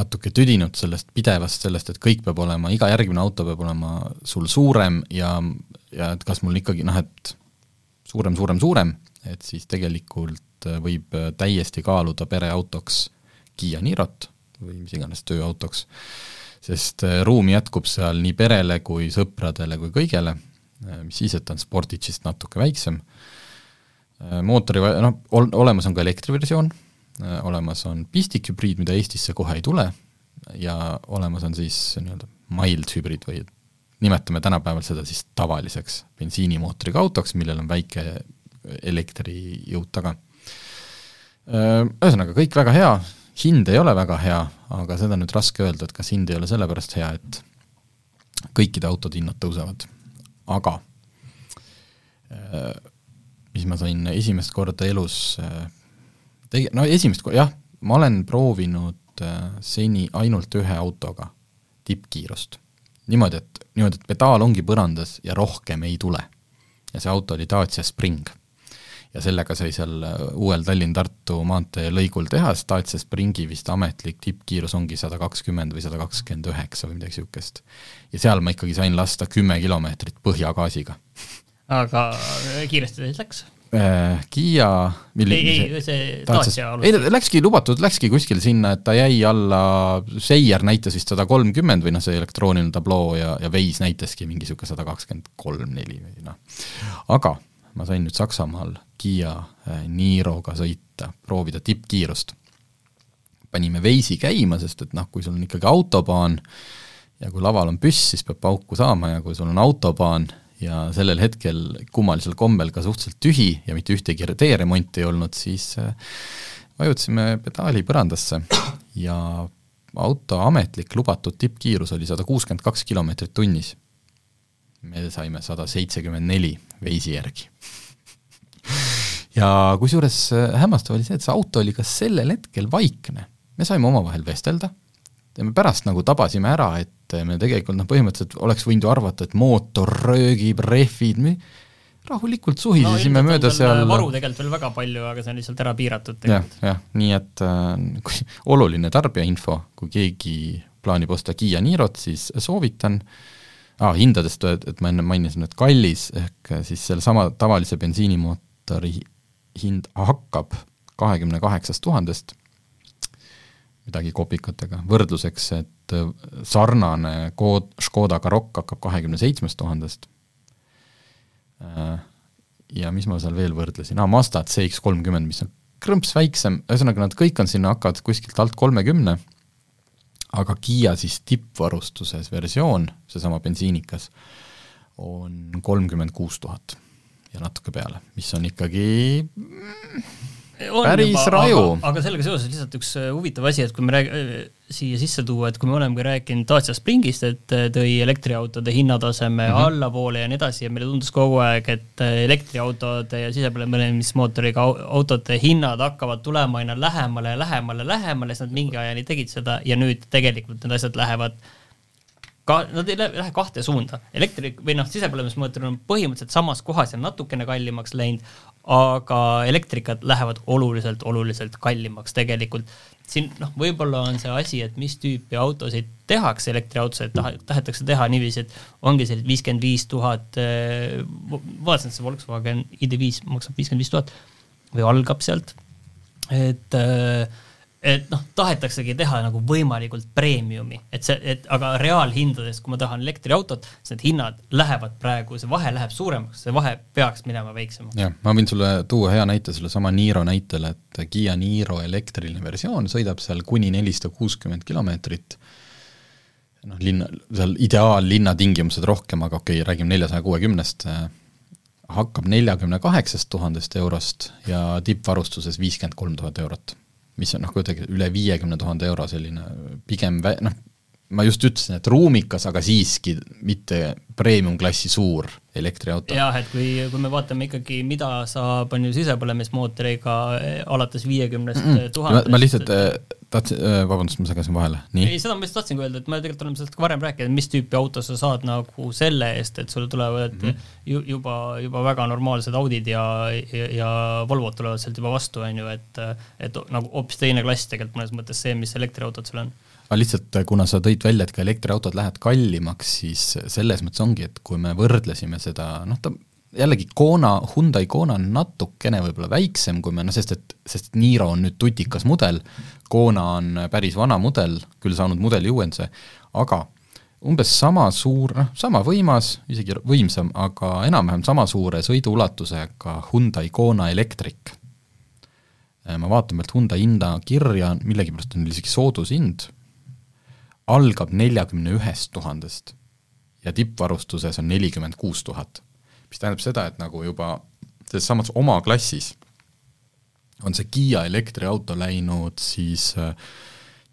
natuke tüdinud sellest pidevast, sellest, et kõik peab olema, iga järgmine auto peab olema sul suurem ja, ja et kas mul ikkagi noh, et suurem, suurem, suurem, et siis tegelikult võib täiesti kaaluda pereautoks Kiia Nirot või mis iganes tööautoks, sest ruumi jätkub seal nii perele kui sõpradele kui kõigele, mis siis, et on Sportitšist natuke väiksem, mootori, noh, ol-, olemas on ka elektriversioon, olemas on pistikhübriid, mida Eestisse kohe ei tule, ja olemas on siis nii-öelda mild hübriid või nimetame tänapäeval seda siis tavaliseks bensiinimootoriga autoks, millel on väike elektrijõud taga. Ühesõnaga, kõik väga hea, hind ei ole väga hea, aga seda on nüüd raske öelda, et kas hind ei ole sellepärast hea, et kõikide autode hinnad tõusevad. aga mis ma sain esimest korda elus tege-, no esimest korda, jah, ma olen proovinud seni ainult ühe autoga tippkiirust niimoodi, et, niimoodi, et pedaal ongi põrandas ja rohkem ei tule. ja see auto oli Dacia Spring. ja sellega sai seal äh, uuel Tallinn-Tartu maantee lõigul teha, sest Dacia Springi vist ametlik tippkiirus ongi sada kakskümmend või sada kakskümmend üheksa või midagi niisugust. ja seal ma ikkagi sain lasta kümme kilomeetrit põhjagaasiga. aga kiiresti siis läks? Äh, Kiia ei, ei, see Dacia alustas. ei, läkski lubatud, läkski kuskil sinna, et ta jäi alla, Seier näitas vist sada kolmkümmend või noh, see elektrooniline tabloo ja, ja Waze näitaski mingi niisugune sada kakskümmend kolm, neli või noh. aga ma sain nüüd Saksamaal Kiia äh, Niroga sõita, proovida tippkiirust. panime Waze'i käima, sest et noh, kui sul on ikkagi autobaan ja kui laval on püss, siis peab pauku saama ja kui sul on autobaan ja sellel hetkel kummalisel kombel ka suhteliselt tühi ja mitte ühtegi teeremonti ei olnud, siis äh, vajutasime pedaali põrandasse ja auto ametlik lubatud tippkiirus oli sada kuuskümmend kaks kilomeetrit tunnis. me saime sada seitsekümmend neli veisi järgi ja kusjuures äh, hämmastav oli see, et see auto oli ka sellel hetkel vaikne. me saime omavahel vestelda ja me pärast nagu tabasime ära, et me tegelikult noh, põhimõtteliselt oleks võinud ju arvata, et mootor röögib, rehvid, me rahulikult suhisesime no, mööda seal varu tegelikult veel väga palju, aga see on lihtsalt ära piiratud tegelikult ja,. jah, nii et äh, oluline tarbijainfo, kui keegi plaanib osta Kiia Nirot, siis soovitan ah,, hindadest, et ma enne mainisin, et kallis, ehk siis sellesama tavalise bensiinimootori hind hakkab kahekümne kaheksast tuhandest midagi kopikatega, võrdluseks, et äh, sarnane kood, Škoda Karoq hakkab kahekümne seitsmest tuhandest. Äh, ja mis ma seal veel võrdlesin, aa, Mazda CX kolmkümmend, mis on krõmps väiksem, ühesõnaga nad kõik on sinna, hakkavad kuskilt alt kolmekümne, aga Kiia siis tippvarustuses versioon, seesama bensiinikas, on kolmkümmend kuus tuhat ja natuke peale, mis on ikkagi on päris juba, raju. aga sellega seoses lihtsalt üks äh, huvitav asi, et kui me rääg-, äh, siia sisse tuua, et kui me olemegi rääkinud Dacia Springist, et äh, tõi elektriautode hinnataseme mm -hmm. allapoole ja nii edasi ja meile tundus kogu aeg, et elektriautode ja sisepõlemismootoriga autode hinnad hakkavad tulema aina lähemale ja lähemale, lähemale, siis nad mingi ajani tegid seda ja nüüd tegelikult need asjad lähevad ka, nad ei lähe kahte suunda. elektri- või noh, sisepõlemismootor on põhimõtteliselt samas kohas ja natukene kallimaks läinud, aga elektrikad lähevad oluliselt, oluliselt kallimaks tegelikult. siin noh, võib-olla on see asi, et mis tüüpi autosid tehakse elektriautosid, taha, tahetakse teha niiviisi, et ongi sellised viiskümmend viis tuhat, eh, vaatasin, et see Volkswagen ID5 maksab viiskümmend viis tuhat või algab sealt, et äh, et noh, tahetaksegi teha nagu võimalikult premiumi, et see, et aga reaalhindades, kui ma tahan elektriautot, siis need hinnad lähevad praegu, see vahe läheb suuremaks, see vahe peaks minema väiksemaks. jah, ma võin sulle tuua hea näite sellesama Niro näitel, et Kiia Niro elektriline versioon sõidab seal kuni nelisada kuuskümmend kilomeetrit, noh, linna, seal ideaallinna tingimused rohkem, aga okei okay,, räägime neljasaja kuuekümnest, hakkab neljakümne kaheksast tuhandest eurost ja tippvarustuses viiskümmend kolm tuhat eurot mis on noh, kuidagi üle viiekümne tuhande euro selline pigem vä-, noh, ma just ütlesin, et ruumikas, aga siiski mitte premium-klassi suur elektriauto. jah, et kui, kui me vaatame ikkagi, mida saab, on ju sisepõlemismootoriga alates viiekümnest tuhandest. ma lihtsalt äh, tahtsin äh,, vabandust, ma segasin vahele, nii? ei, seda ma just tahtsingi öelda, et me tegelikult oleme sellest ka varem rääkinud, mis tüüpi auto sa saad nagu selle eest, et sul tulevad mm -hmm. juba, juba väga normaalsed Audid ja, ja, ja Volvod tulevad sealt juba vastu, on ju, et et nagu hoopis teine klass tegelikult mõnes mõttes see, mis elektriautod sul on aga lihtsalt, kuna sa tõid välja, et ka elektriautod lähevad kallimaks, siis selles mõttes ongi, et kui me võrdlesime seda, noh ta jällegi Kona, Hyundai Kona on natukene võib-olla väiksem, kui me noh, sest et, sest Niro on nüüd tutikas mudel, Kona on päris vana mudel, küll saanud mudeliuuenduse, aga umbes sama suur, noh, sama võimas, isegi võimsam, aga enam-vähem sama suure sõiduulatusega Hyundai Kona Electric. ma vaatan pealt Hyundai hinda kirja, millegipärast on isegi soodushind, algab neljakümne ühest tuhandest ja tippvarustuses on nelikümmend kuus tuhat. Mis tähendab seda, et nagu juba selles samas oma klassis on see Kiia elektriauto läinud siis äh,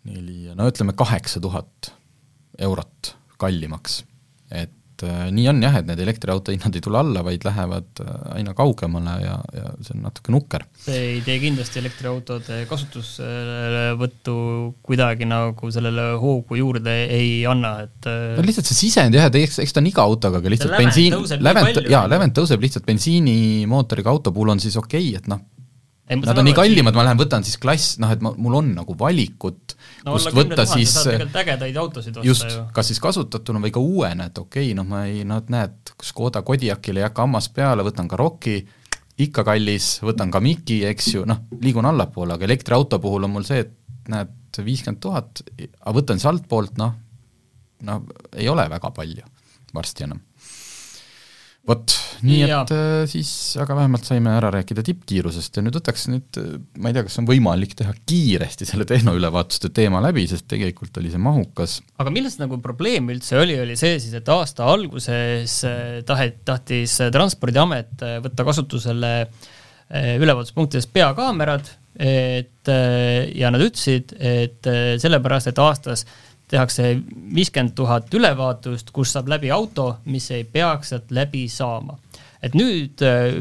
neli, no ütleme kaheksa tuhat eurot kallimaks. et äh, nii on jah, et need elektriauto hinnad ei tule alla, vaid lähevad äh, aina kaugemale ja, ja see on natuke nukker. see ei tee kindlasti elektriautode kasutusvõttu kuidagi nagu sellele hoogu juurde ei anna, et no lihtsalt see sisend jah, et eks, eks ta on iga autoga, aga lihtsalt bensiin, lävend, jaa, lävend tõuseb lihtsalt bensiinimootoriga auto puhul on siis okei okay,, et noh, Nad on nii kallimad, ma lähen võtan siis klass, noh et ma, mul on nagu valikut no, kust võtta siis ägedaid autosid osta just, ju. kas siis kasutatuna või ka uuena, et okei okay,, noh ma ei, noh näed, Škoda Kodiakil ei hakka hammas peale, võtan ka Rocki, ikka kallis, võtan ka Miki, eks ju, noh, liigun allapoole, aga elektriauto puhul on mul see, et näed, viiskümmend tuhat, aga võtan siis altpoolt, noh, no ei ole väga palju varsti enam vot, nii ja. et äh, siis, aga vähemalt saime ära rääkida tippkiirusest ja nüüd võtaks nüüd, äh, ma ei tea, kas on võimalik teha kiiresti selle tehnoülevaatuste teema läbi, sest tegelikult oli see mahukas. aga milles nagu probleem üldse oli, oli see siis, et aasta alguses äh, tahet-, tahtis Transpordiamet võtta kasutusele ülevaatuspunktides peakaamerad, et ja nad ütlesid, et sellepärast, et aastas tehakse viiskümmend tuhat ülevaatust, kus saab läbi auto, mis ei peaks sealt läbi saama. et nüüd äh,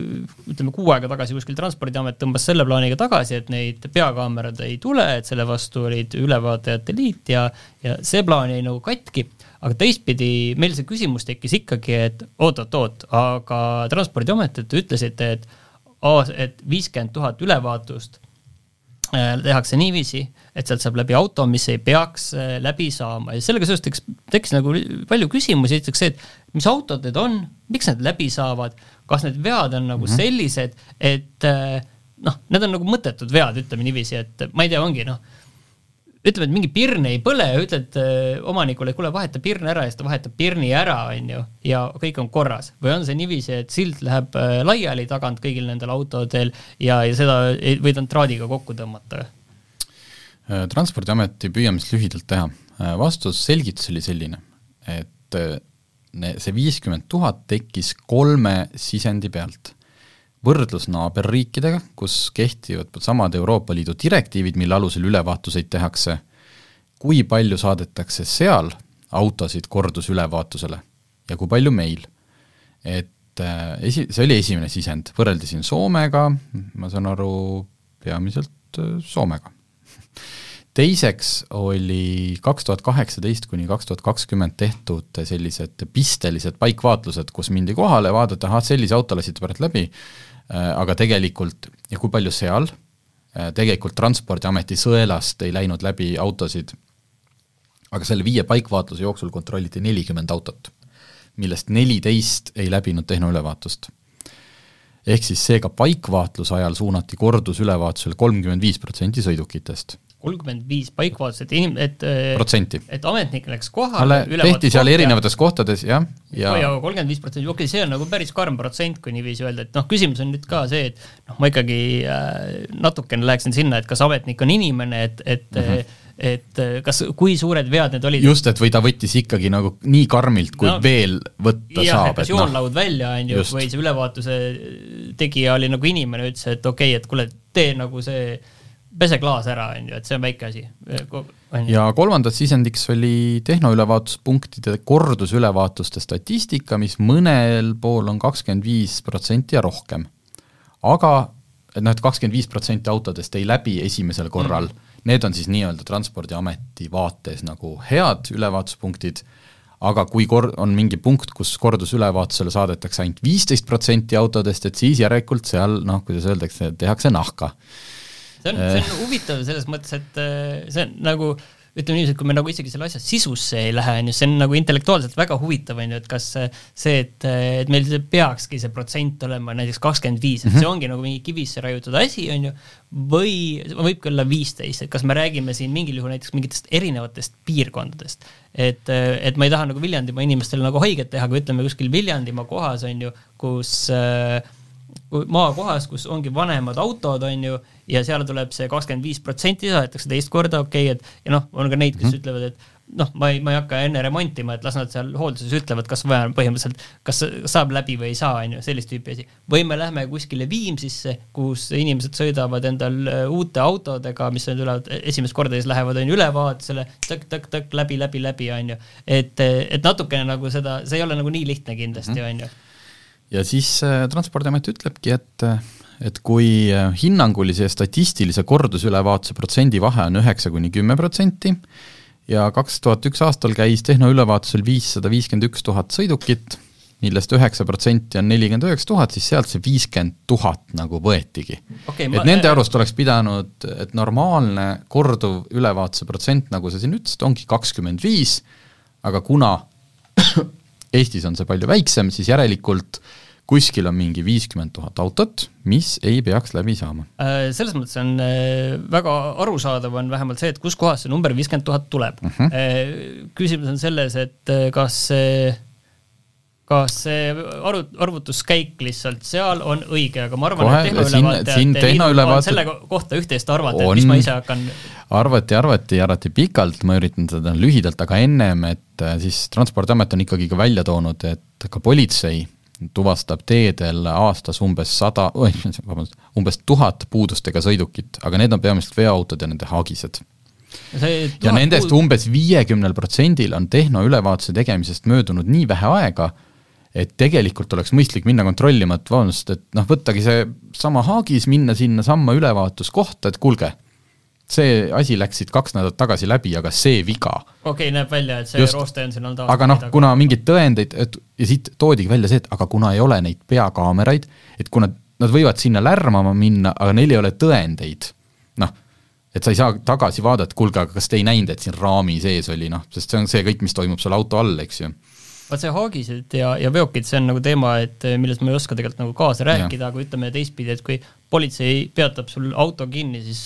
ütleme kuu aega tagasi kuskil Transpordiamet tõmbas selle plaaniga tagasi, et neid peakaamerad ei tule, et selle vastu olid ülevaatajate liit ja, ja see plaan jäi nagu katki aga teistpidi meil see küsimus tekkis ikkagi, et oot-oot-oot, aga Transpordiamet, et te ütlesite, et et viiskümmend tuhat ülevaatust tehakse niiviisi, et sealt saab läbi auto, mis ei peaks äh, läbi saama ja sellega seoses tekkis, tekkis nagu palju küsimusi, esiteks see, et mis autod need on, miks need läbi saavad, kas need vead on nagu mm -hmm. sellised, et äh, noh, need on nagu mõttetud vead, ütleme niiviisi, et ma ei tea, ongi noh ütleme, et mingi pirn ei põle ütled äh, omanikule, kuule, vaheta pirn ära ja siis ta vahetab pirni ära, on ju, ja kõik on korras. või on see niiviisi, et sild läheb äh, laiali tagant kõigil nendel autodel ja, ja seda võid ainult traadiga kokku tõmmata? Äh, transpordiameti püüame siis lühidalt teha. vastus, selgitus oli selline, et see viiskümmend tuhat tekkis kolme sisendi pealt võrdlus naaberriikidega, kus kehtivad samad Euroopa Liidu direktiivid, mille alusel ülevaatuseid tehakse, kui palju saadetakse seal autosid kordusülevaatusele ja kui palju meil. et äh, esi, see oli esimene sisend, võrreldasin Soomega, ma saan aru, peamiselt äh, Soomega. Teiseks oli kaks tuhat kaheksateist kuni kaks tuhat kakskümmend tehtud sellised pistelised paikvaatlused, kus mindi kohale, vaadata, ahah, sellise auto lasite pärast läbi, Äh, aga tegelikult, ja kui palju seal, äh, tegelikult Transpordiameti sõelast ei läinud läbi autosid, aga selle viie paikvaatluse jooksul kontrolliti nelikümmend autot, millest neliteist ei läbinud tehnoülevaatust. ehk siis seega paikvaatluse ajal suunati kordusülevaatusele kolmkümmend viis protsenti sõidukitest kolmkümmend viis paikvaatlust, et inim-, et äh, protsenti. et ametnik läks kohale tehti seal erinevates kohtades, jah, ja ja kolmkümmend viis protsenti, okei okay,, see on nagu päris karm protsent, kui niiviisi öelda, et noh, küsimus on nüüd ka see, et noh, ma ikkagi äh, natukene läheksin sinna, et kas ametnik on inimene, et, et mm -hmm et äh, kas, kui suured vead need olid? just, et või ta võttis ikkagi nagu nii karmilt, kui no, veel võtta jah, saab. kas noh. joonlaud no. välja, on ju, või see ülevaatuse tegija oli nagu inimene, ütles, et okei okay,, et kuule, tee nagu see pese klaas ära, on ju, et see on väike asi. ja kolmandaks sisendiks oli tehnoülevaatuspunktide kordusülevaatuste statistika, mis mõnel pool on kakskümmend viis protsenti ja rohkem. aga et noh, et kakskümmend viis protsenti autodest ei läbi esimesel korral mm., need on siis nii-öelda Transpordiameti vaates nagu head ülevaatuspunktid, aga kui kor-, on mingi punkt, kus kordusülevaatusele saadetakse ainult viisteist protsenti autodest, et siis järelikult seal noh, kuidas öeldakse, tehakse nahka see on, see on huvitav selles mõttes, et äh, see on nagu ütleme niiviisi, et kui me nagu isegi selle asja sisusse ei lähe, on ju, see on nagu intellektuaalselt väga huvitav, on ju, et kas see, et, et meil peakski see protsent olema näiteks kakskümmend viis, et see mhm. ongi nagu mingi kivisse raiutud asi, on ju, või võib ka olla viisteist, et kas me räägime siin mingil juhul näiteks mingitest erinevatest piirkondadest. et, et ma ei taha nagu Viljandimaa inimestele nagu haiget teha, aga ütleme kuskil Viljandimaa kohas, on ju, kus äh, maakohas, kus ongi vanemad autod, on ju, ja seal tuleb see kakskümmend viis protsenti, saadetakse teist korda, okei okay,, et ja noh, on ka neid, kes mm -hmm. ütlevad, et noh, ma ei, ma ei hakka enne remontima, et las nad seal hoolduses ütlevad, kas vaja põhimõtteliselt, kas saab läbi või ei saa, on ju, sellist tüüpi asi. või me lähme kuskile Viimsisse, kus inimesed sõidavad endal äh, uute autodega, mis nüüd tulevad esimest korda, siis lähevad, on ju, ülevaatusele, tõk-tõk-tõk, läbi, läbi, läbi, on ju. et, et natukene nagu seda, see ei ole nagu nii lihtne kindlasti, mhm. on ju ja siis äh, Transpordiamet ütlebki, et äh, et kui äh, hinnangulise ja statistilise kordusülevaatuse protsendi vahe on üheksa kuni kümme protsenti ja kaks tuhat üks aastal käis tehnoülevaatusel viissada viiskümmend üks tuhat sõidukit, millest üheksa protsenti on nelikümmend üheksa tuhat, siis sealt see viiskümmend tuhat nagu võetigi okay,. et ma, nende arust oleks pidanud, et normaalne korduv ülevaatuse protsent, nagu sa siin ütlesid, ongi kakskümmend viis, aga kuna Eestis on see palju väiksem, siis järelikult kuskil on mingi viiskümmend tuhat autot, mis ei peaks läbi saama. Äh, selles mõttes on äh, väga arusaadav, on vähemalt see, et kuskohast see number viiskümmend tuhat tuleb uh. Mhm. Äh, -huh. küsimus on selles, et kas see kas see arvu, arvutuskäik lihtsalt seal on õige, aga ma arvan, et tehnoülevaatajad selle kohta üht-teist arvata, et mis ma ise hakkan arvati, arvati, arvati pikalt, ma üritan seda lühidalt, aga ennem, et siis Transpordiamet on ikkagi ka välja toonud, et ka politsei tuvastab teedel aastas umbes sada, vabandust, umbes tuhat puudustega sõidukit, aga need on peamiselt veoautod ja nende haagised. ja nendest puud... umbes viiekümnel protsendil on tehnoülevaatuse tegemisest möödunud nii vähe aega, et tegelikult oleks mõistlik minna kontrollima, et vabandust, et noh, võttagi see sama haagis, minna sinnasamma ülevaatuskohta, et kuulge see asi läks siit kaks nädalat tagasi läbi, aga see viga. okei okay,, näeb välja, et see Just, rooste on siin olnud aastaid. aga noh, kuna mingeid tõendeid, et ja siit toodigi välja see, et aga kuna ei ole neid peakaameraid, et kuna nad võivad sinna lärmama minna, aga neil ei ole tõendeid, noh, et sa ei saa tagasi vaadata, kuulge, aga kas te ei näinud, et siin raami sees oli, noh, sest see on see kõik, mis toimub seal auto all, eks ju vaat see haagised ja, ja veokid, see on nagu teema, et millest ma ei oska tegelikult nagu kaasa rääkida, aga ütleme teistpidi, et kui politsei peatab sul auto kinni, siis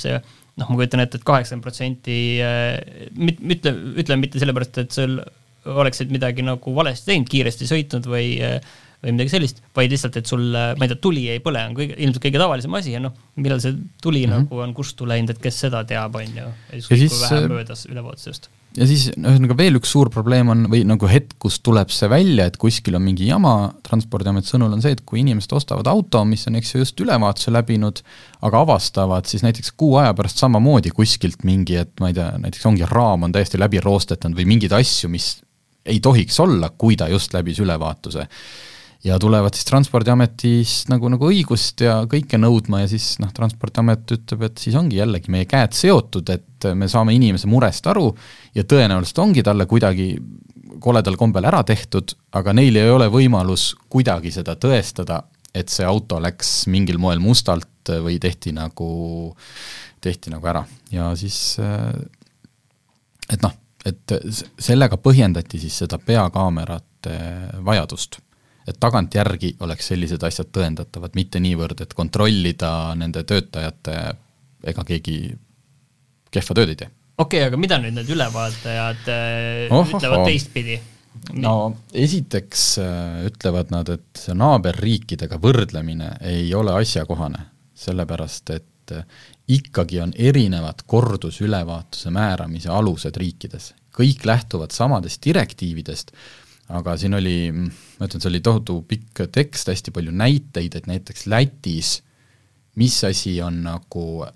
noh, ma kujutan ette et, kaheksakümmend protsenti äh, ütle, ütleme mitte sellepärast, et sul oleksid midagi nagu valesti teinud, kiiresti sõitnud või äh, või midagi sellist, vaid lihtsalt, et sul, ma ei tea, tuli ei põle, on kõige, ilmselt kõige tavalisem asi ja noh, millal see tuli mm -hmm. nagu on kustu läinud, et kes seda teab, on ju, ükskõik kui vähe möödas ülevaatusest ja siis ühesõnaga veel üks suur probleem on, või nagu hetk, kus tuleb see välja, et kuskil on mingi jama, Transpordiameti sõnul on see, et kui inimesed ostavad auto, mis on eks ju just ülevaatuse läbinud, aga avastavad siis näiteks kuu aja pärast samamoodi kuskilt mingi, et ma ei tea, näiteks ongi raam on täiesti läbi roostetanud või mingeid asju, mis ei tohiks olla, kui ta just läbis ülevaatuse ja tulevad siis Transpordiametist nagu, nagu õigust ja kõike nõudma ja siis noh, Transpordiamet ütleb, et siis ongi jällegi meie käed seotud, et me saame inimese murest aru ja tõenäoliselt ongi talle kuidagi koledal kombel ära tehtud, aga neil ei ole võimalus kuidagi seda tõestada, et see auto läks mingil moel mustalt või tehti nagu, tehti nagu ära. Ja siis et noh, et sellega põhjendati siis seda peakaamerate vajadust et tagantjärgi oleks sellised asjad tõendatavad, mitte niivõrd, et kontrollida nende töötajate, ega keegi kehva tööd ei tee. okei okay,, aga mida nüüd need ülevaatajad oh, ütlevad oh, teistpidi? no esiteks äh, ütlevad nad, et naaberriikidega võrdlemine ei ole asjakohane, sellepärast et äh, ikkagi on erinevad kordusülevaatuse määramise alused riikides. kõik lähtuvad samadest direktiividest, aga siin oli, ma ütlen, see oli tohutu pikk tekst, hästi palju näiteid, et näiteks Lätis mis asi on nagu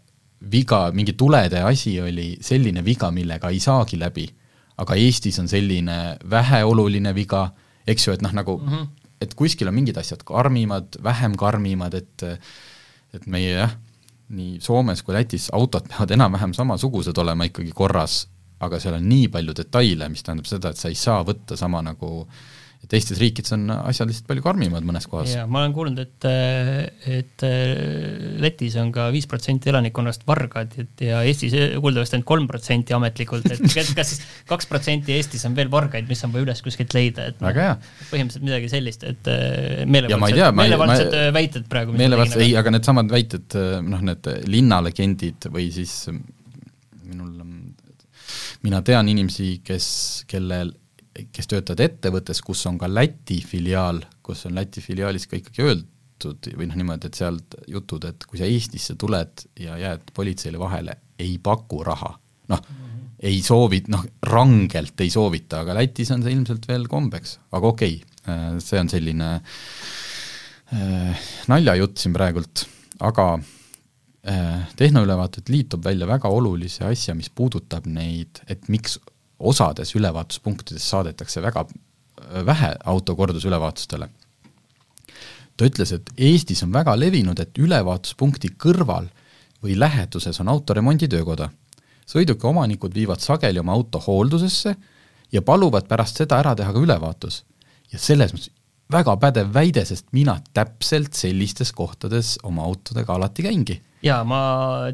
viga, mingi tulede asi oli selline viga, millega ei saagi läbi. aga Eestis on selline väheoluline viga, eks ju, et noh, nagu mm, -hmm. et kuskil on mingid asjad karmimad, vähem karmimad, et et meie jah, nii Soomes kui Lätis autod peavad enam-vähem samasugused olema ikkagi korras aga seal on nii palju detaile, mis tähendab seda, et sa ei saa võtta sama nagu teistes riikides on asjad lihtsalt palju karmimad mõnes kohas. jaa, ma olen kuulnud, et, et Lätis on ka viis protsenti elanikkonnast vargad, et ja Eestis kuuldavasti ainult kolm protsenti ametlikult, et kas, siis kaks protsenti Eestis on veel vargaid, mis on vaja üles kuskilt leida, et väga hea. põhimõtteliselt midagi sellist, et meelevaldsed, meelevaldsed väited praegu. meelevaldsed, ei, aga needsamad väited, noh, need linnalegendid või siis minul, mina tean inimesi, kes, kellel kes töötavad ettevõttes, kus on ka Läti filiaal, kus on Läti filiaalis ka ikkagi öeldud või noh, niimoodi, et sealt jutud, et kui sa Eestisse tuled ja jääd politseile vahele, ei paku raha. noh mm, -hmm. ei soovi, noh, rangelt ei soovita, aga Lätis on see ilmselt veel kombeks, aga okei okay,, äh, see on selline äh, naljajutt siin praegult, aga Tehnoülevaated Liit toob välja väga olulise asja, mis puudutab neid, et miks osades ülevaatuspunktides saadetakse väga äh, vähe autokordusülevaatustele. ta ütles, et Eestis on väga levinud, et ülevaatuspunkti kõrval või läheduses on autoremonditöökoda. sõiduki omanikud viivad sageli oma auto hooldusesse ja paluvad pärast seda ära teha ka ülevaatus. ja selles mõttes väga pädev väide, sest mina täpselt sellistes kohtades oma autodega alati käingi jaa, ma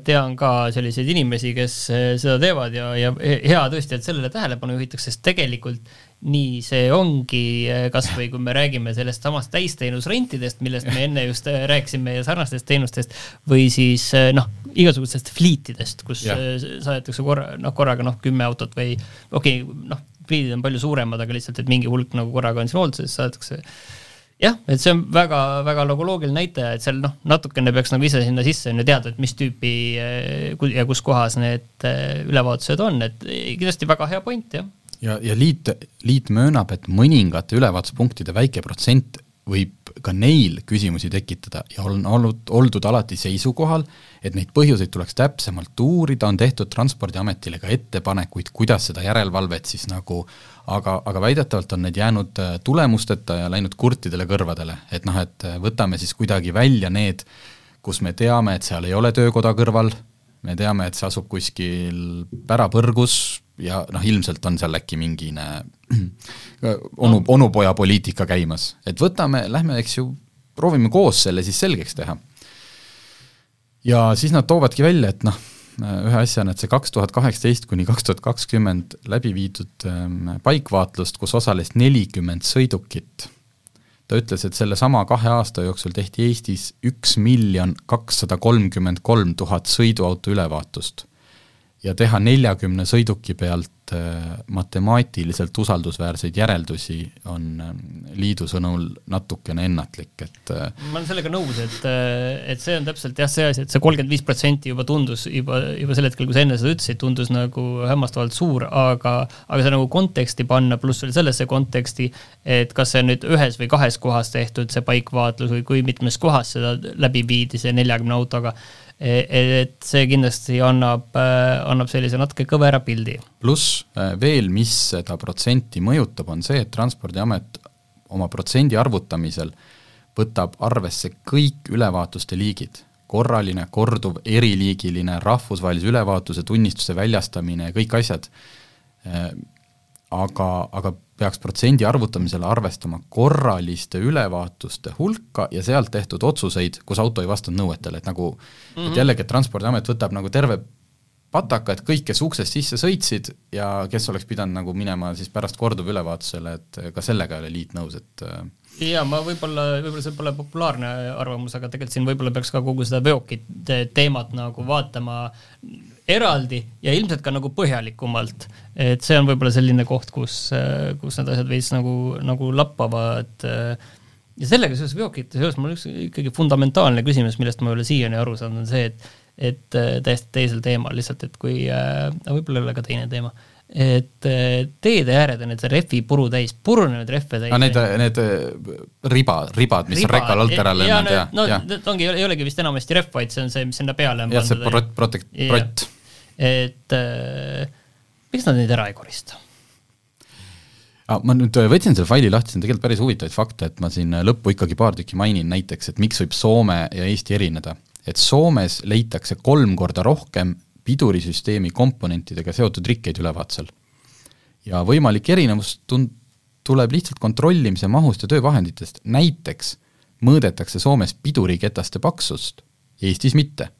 tean ka selliseid inimesi, kes eh, seda teevad ja, ja hea tõesti, et sellele tähelepanu juhitakse, sest tegelikult nii see ongi, eh, kas või kui me räägime sellest samast täisteenusrentidest, millest me enne just eh, rääkisime ja sarnastest teenustest, või siis noh, igasugustest fliitidest, kus ja. saadetakse korra, noh korraga noh, kümme autot või okei okay,, noh, fliidid on palju suuremad, aga lihtsalt, et mingi hulk nagu korraga on siin hoolduses, saadetakse jah, et see on väga-väga nagu loogiline näitaja, et seal noh, natukene peaks nagu ise sinna sisse on ju teada, et mis tüüpi eh, ja kus kohas need eh, ülevaatused on, et kindlasti väga hea point, jah. ja, ja liit, liit möönab, et mõningate ülevaatuspunktide väike protsent võib ka neil küsimusi tekitada ja on olnud, oldud alati seisukohal, et neid põhjuseid tuleks täpsemalt uurida, on tehtud Transpordiametile ka ettepanekuid, kuidas seda järelevalvet siis nagu aga, aga väidetavalt on need jäänud äh, tulemusteta ja läinud kurtidele kõrvadele, et noh, et äh, võtame siis kuidagi välja need, kus me teame, et seal ei ole töökoda kõrval, me teame, et see asub kuskil pärapõrgus ja noh, ilmselt on seal äkki mingine onu, onupoja poliitika käimas, et võtame, lähme, eks ju, proovime koos selle siis selgeks teha. ja siis nad toovadki välja, et noh, ühe asjana, et see kaks tuhat kaheksateist kuni kaks tuhat kakskümmend läbi viidud ähm, paikvaatlust, kus osales nelikümmend sõidukit, ta ütles, et sellesama kahe aasta jooksul tehti Eestis üks miljon kakssada kolmkümmend kolm tuhat sõiduauto ülevaatust ja teha neljakümne sõiduki pealt äh, matemaatiliselt usaldusväärseid järeldusi on ähm, liidu sõnul natukene ennatlik, et äh, ma olen sellega nõus, et, äh, et see on täpselt jah, see asi, et see kolmkümmend viis protsenti juba tundus juba, juba sel hetkel, kui sa enne seda ütlesid, tundus nagu hämmastavalt suur, aga aga see nagu konteksti panna, pluss veel sellesse konteksti, et kas see on nüüd ühes või kahes kohas tehtud, see paikvaatlus või kui mitmes kohas seda läbi viidi, see neljakümne autoga et see kindlasti annab, äh, annab sellise natuke kõvera pildi. pluss äh, veel, mis seda protsenti mõjutab, on see, et Transpordiamet oma protsendi arvutamisel võtab arvesse kõik ülevaatuste liigid, korraline, korduv, eriliigiline, rahvusvahelise ülevaatuse tunnistuse väljastamine, kõik asjad, äh, aga, aga peaks protsendi arvutamisel arvestama korraliste ülevaatuste hulka ja sealt tehtud otsuseid, kus auto ei vastanud nõuetele, et nagu mm, -hmm. et mhm. jällegi, et Transpordiamet võtab nagu terve pataka, et kõik, kes uksest sisse sõitsid ja kes oleks pidanud nagu minema siis pärast korduvülevaatusele, et ka sellega ei ole liit nõus, et äh, ja ma võib-olla, võib-olla see pole populaarne arvamus, aga tegelikult siin võib-olla peaks ka kogu seda veokite teemat nagu vaatama eraldi ja ilmselt ka nagu põhjalikumalt. et see on võib-olla selline koht, kus, kus need asjad veits nagu, nagu lappavad. ja sellega seoses veokite seoses mul üks ikkagi fundamentaalne küsimus, millest ma ei ole siiani aru saanud, on see, et et täiesti teisel teemal lihtsalt, et kui äh,, võib-olla ei ole ka teine teema et äh, teede ääred on need rehvi puru täis, purunenud rehve täis. Need, need äh, riba, ribad, mis riba, on rekal alt ära lennanud ja, no ja. need ongi, ei olegi vist enamasti rehv, vaid see on see, mis sinna peale on jah, see prot-, protekt-, prott. Et äh, miks nad neid ära ei korista? Ah, ma nüüd äh, võtsin selle faili lahti, see on tegelikult päris huvitavaid fakte, et ma siin lõppu ikkagi paar tükki mainin näiteks, et miks võib Soome ja Eesti erineda. et Soomes leitakse kolm korda rohkem pidurisüsteemi komponentidega seotud rikkeid ülevaatusel. ja võimalik erinevus tund-, tuleb lihtsalt kontrollimise mahust ja töövahenditest, näiteks mõõdetakse Soomes piduriketaste paksust, Eestis mitte.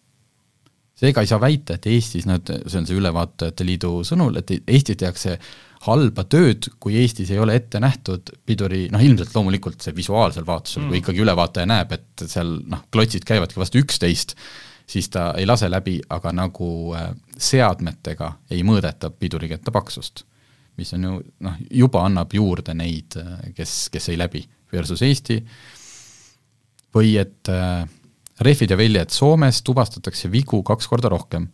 Seega ei saa väita, et Eestis, et see on see Ülevaatajate Liidu sõnul, et Eestis tehakse halba tööd, kui Eestis ei ole ette nähtud piduri, noh ilmselt loomulikult see visuaalsel vaatlusel mm., kui ikkagi ülevaataja näeb, et seal noh, klotsid käivadki vastu üksteist, siis ta ei lase läbi, aga nagu äh, seadmetega ei mõõdeta piduriketta paksust. mis on ju noh, juba annab juurde neid, äh, kes, kes ei läbi, versus Eesti, või et äh, rehvid ja väljad Soomes tuvastatakse vigu kaks korda rohkem.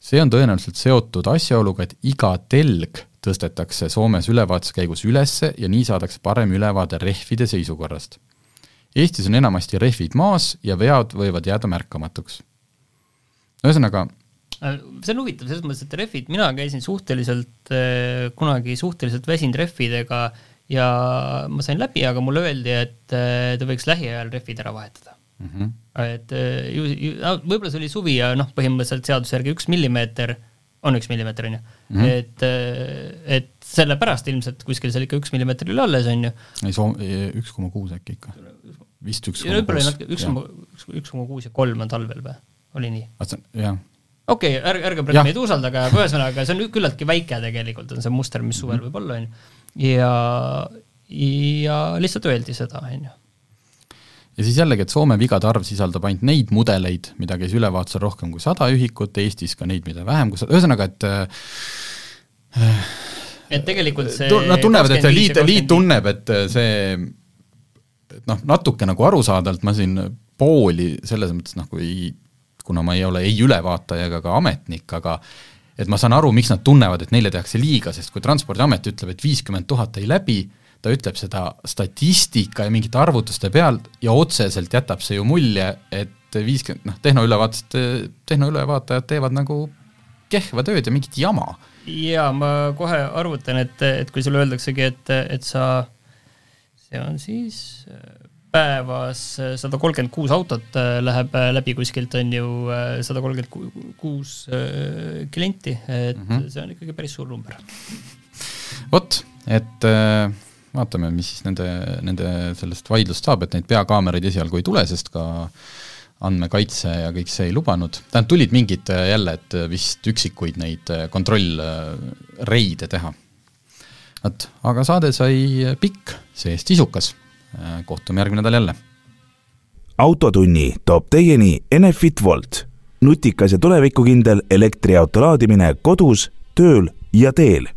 see on tõenäoliselt seotud asjaoluga, et iga telg tõstetakse Soomes ülevaatuse käigus ülesse ja nii saadakse parem ülevaade rehvide seisukorrast. Eestis on enamasti rehvid maas ja vead võivad jääda märkamatuks. ühesõnaga äh, see on huvitav selles mõttes, et rehvid, mina käisin suhteliselt äh, kunagi suhteliselt väsinud rehvidega ja ma sain läbi, aga mulle öeldi, et äh, ta võiks lähiajal rehvid ära vahetada mm. -hmm. Et ju, ju, võib-olla see oli suvi ja noh, põhimõtteliselt seaduse järgi üks millimeeter on üks millimeeter, on ju. Mhm. et, äh, et sellepärast ilmselt kuskil seal ikka üks millimeeter oli alles, on ju. ei, soo-, üks koma kuus äkki ikka. vist üks koma kuus. üks koma, üks koma kuus ja kolm on talvel või, oli nii? jah. okei okay,, ärge, ärge praegu meid usaldage, aga ühesõnaga, see on küllaltki väike tegelikult, on see muster, mis suvel -hmm. võib olla, on ju. ja, ja lihtsalt öeldi seda, on ju ja siis jällegi, et Soome vigade arv sisaldab ainult neid mudeleid, mida käis ülevaatusel rohkem kui sada ühikut, Eestis ka neid, mida vähem kui sada, ühesõnaga, et äh, et tegelikult see Nad tunnevad, et see liit, liit tunneb, et see et noh, natuke nagu arusaadavalt ma siin pooli selles mõttes noh, kui kuna ma ei ole ei ülevaataja ega ka ametnik, aga et ma saan aru, miks nad tunnevad, et neile tehakse liiga, sest kui Transpordiamet ütleb, et viiskümmend tuhat ei läbi, ta ütleb seda statistika ja mingite arvutuste peal ja otseselt jätab see ju mulje, et viiskümmend, noh, tehnoülevaatest, tehnoülevaatajad teevad nagu kehva tööd ja mingit jama. jaa, ma kohe arvutan, et, et kui sulle öeldaksegi, et, et sa, see on siis päevas sada kolmkümmend kuus autot äh, läheb äh, läbi kuskilt, on ju äh, sada kolmkümmend kuus klienti, et mm -hmm. see on ikkagi päris suur number. vot, et äh, vaatame, mis siis nende, nende sellest vaidlust saab, et neid peakaameraid esialgu ei tule, sest ka andmekaitse ja kõik see ei lubanud, tähendab, tulid mingid äh, jälle, et vist üksikuid neid äh, kontrollreide teha. vot, aga saade sai pikk, see-eest sisukas. Äh, kohtume järgmine nädal jälle. autotunni toob teieni Enefit Volt, nutikas ja tulevikukindel elektriauto laadimine kodus, tööl ja teel